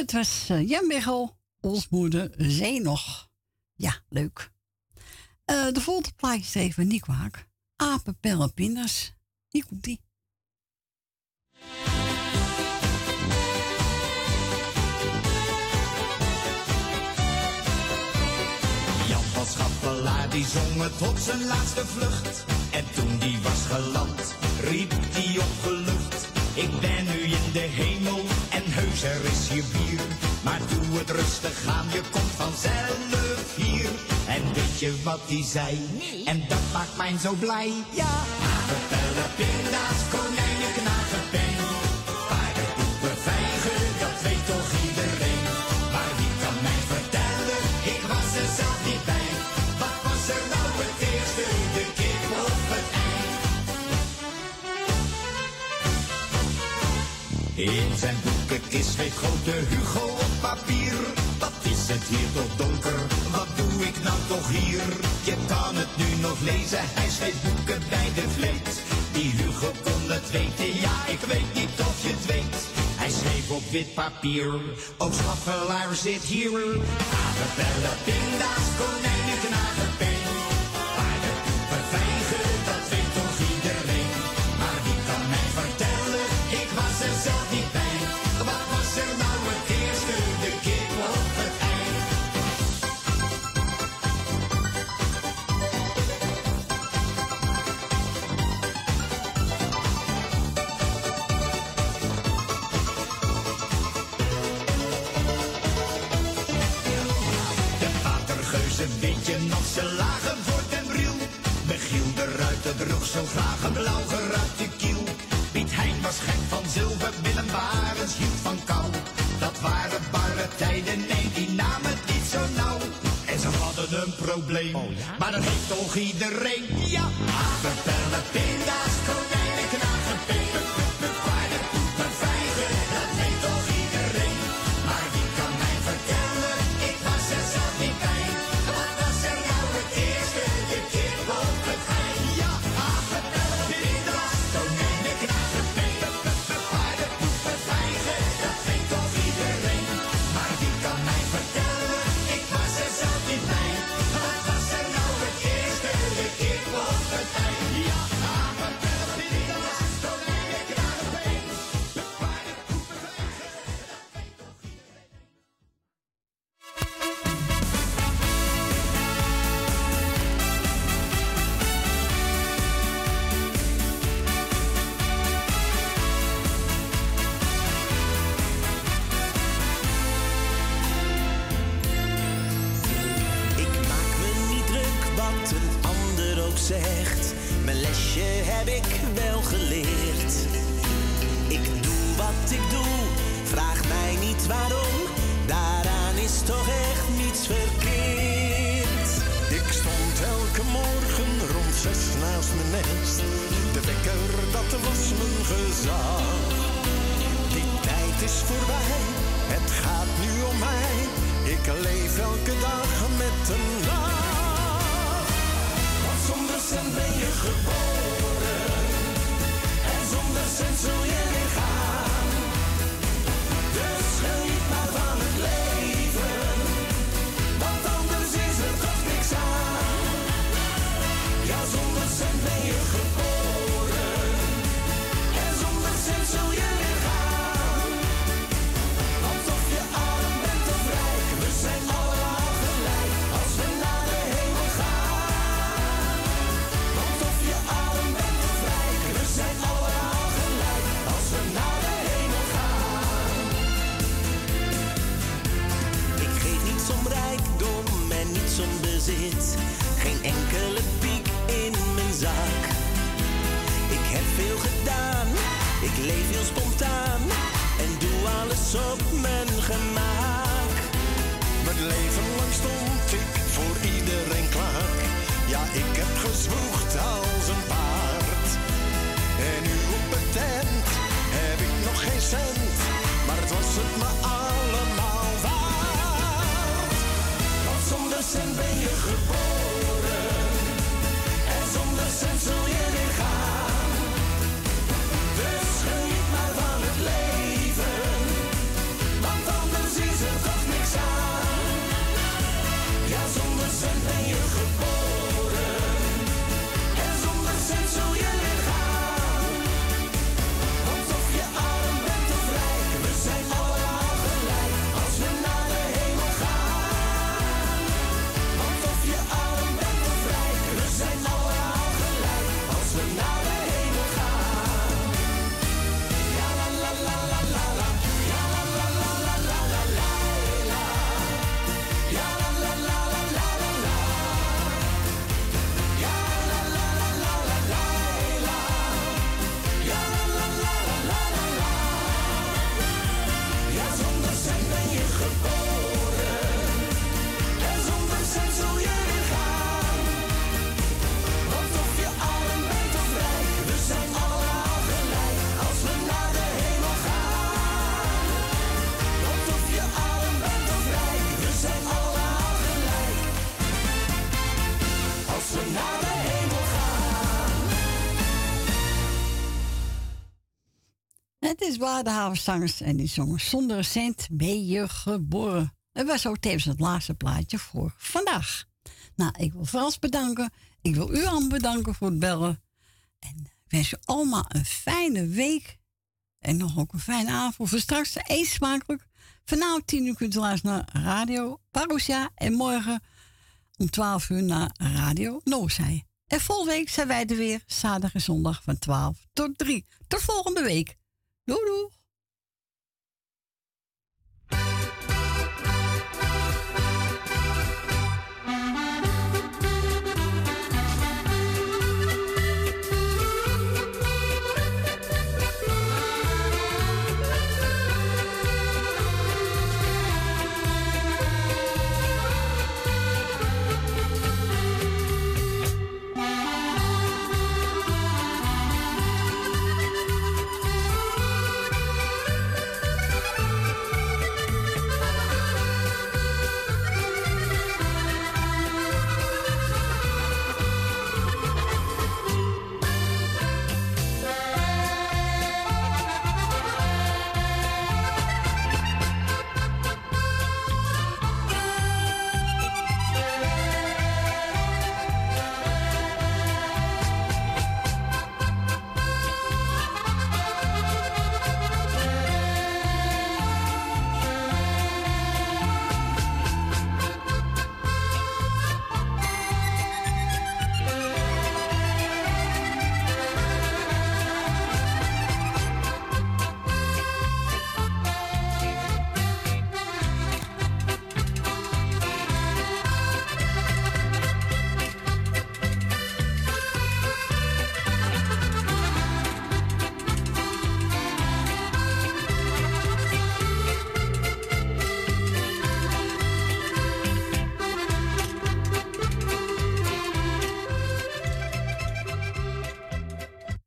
Dat was eh, Jan Michel, ons moeder zei nog. Ja, leuk. Eh, de volgende plaatje is even niet kwaak. Apen, pellen, komt die. Jan van Schappelaar die zong het op zijn laatste vlucht. En toen die was geland, riep die opgelucht. Ik ben nu in de hemel er is hier bier. Maar doe het rustig aan, je komt vanzelf hier. En weet je wat die zei? En dat maakt mij zo blij. Ja, apenpellen, pinda's, konijnen, knagen, pen. Paarden, poepen, vijgen, dat weet toch iedereen. Maar wie kan mij vertellen, ik was er zelf niet bij. Wat was er nou het eerste, de kip of het ei? In zijn boekenkist schreef grote Hugo op papier. Wat is het hier toch donker, wat doe ik nou toch hier? Je kan het nu nog lezen, hij schreef boeken bij de vleet. Die Hugo kon het weten, ja ik weet niet of je het weet. Hij schreef op wit papier, ook schaffelaar zit hier. Apenbellen, pinda's, konijnen, knagen, zo graag een blauw geruite kiel. Piet Hein was gek van zilver, Willem Barens hield van kou. Dat waren barre tijden, nee, die namen het niet zo nauw. En ze hadden een probleem, maar dat heeft toch iedereen. Ja, aardappelen, pinda's, konijnen, knagen, peper, zegt. Mijn lesje heb ik wel geleerd. Ik doe wat ik doe, vraag mij niet waarom. Daaraan is toch echt niets verkeerd. Ik stond elke morgen rond zes naast mijn nest. De wekker, dat was mijn gezag. Die tijd is voorbij, het gaat nu om mij. Ik leef elke dag met een lach. Met ben je geboren. En zonder zin zul je lichaam. Enkele piek in mijn zak. Ik heb veel gedaan, ik leef heel spontaan en doe alles op mijn gemak. Mijn leven lang stond ik voor iedereen klaar. Ja, ik heb gezwoegd als een paard. En nu op het tent heb ik nog geen cent. Maar het was het me allemaal waard. Want zonder cent ben je geboren. sense Het is waar de havenzangers en die zongen zonder recent ben je geboren. Het was ook tevens het laatste plaatje voor vandaag. Nou, ik wil Frans bedanken. Ik wil u allemaal bedanken voor het bellen. En ik wens u allemaal een fijne week. En nog ook een fijne avond. Voor straks eet smakelijk. Vanavond 10 uur kunt u luisteren naar Radio Parousia. En morgen om 12 uur naar Radio Noorzij. En volgende week zijn wij er weer. Zaterdag en zondag van 12 tot 3. Tot volgende week. Loulou.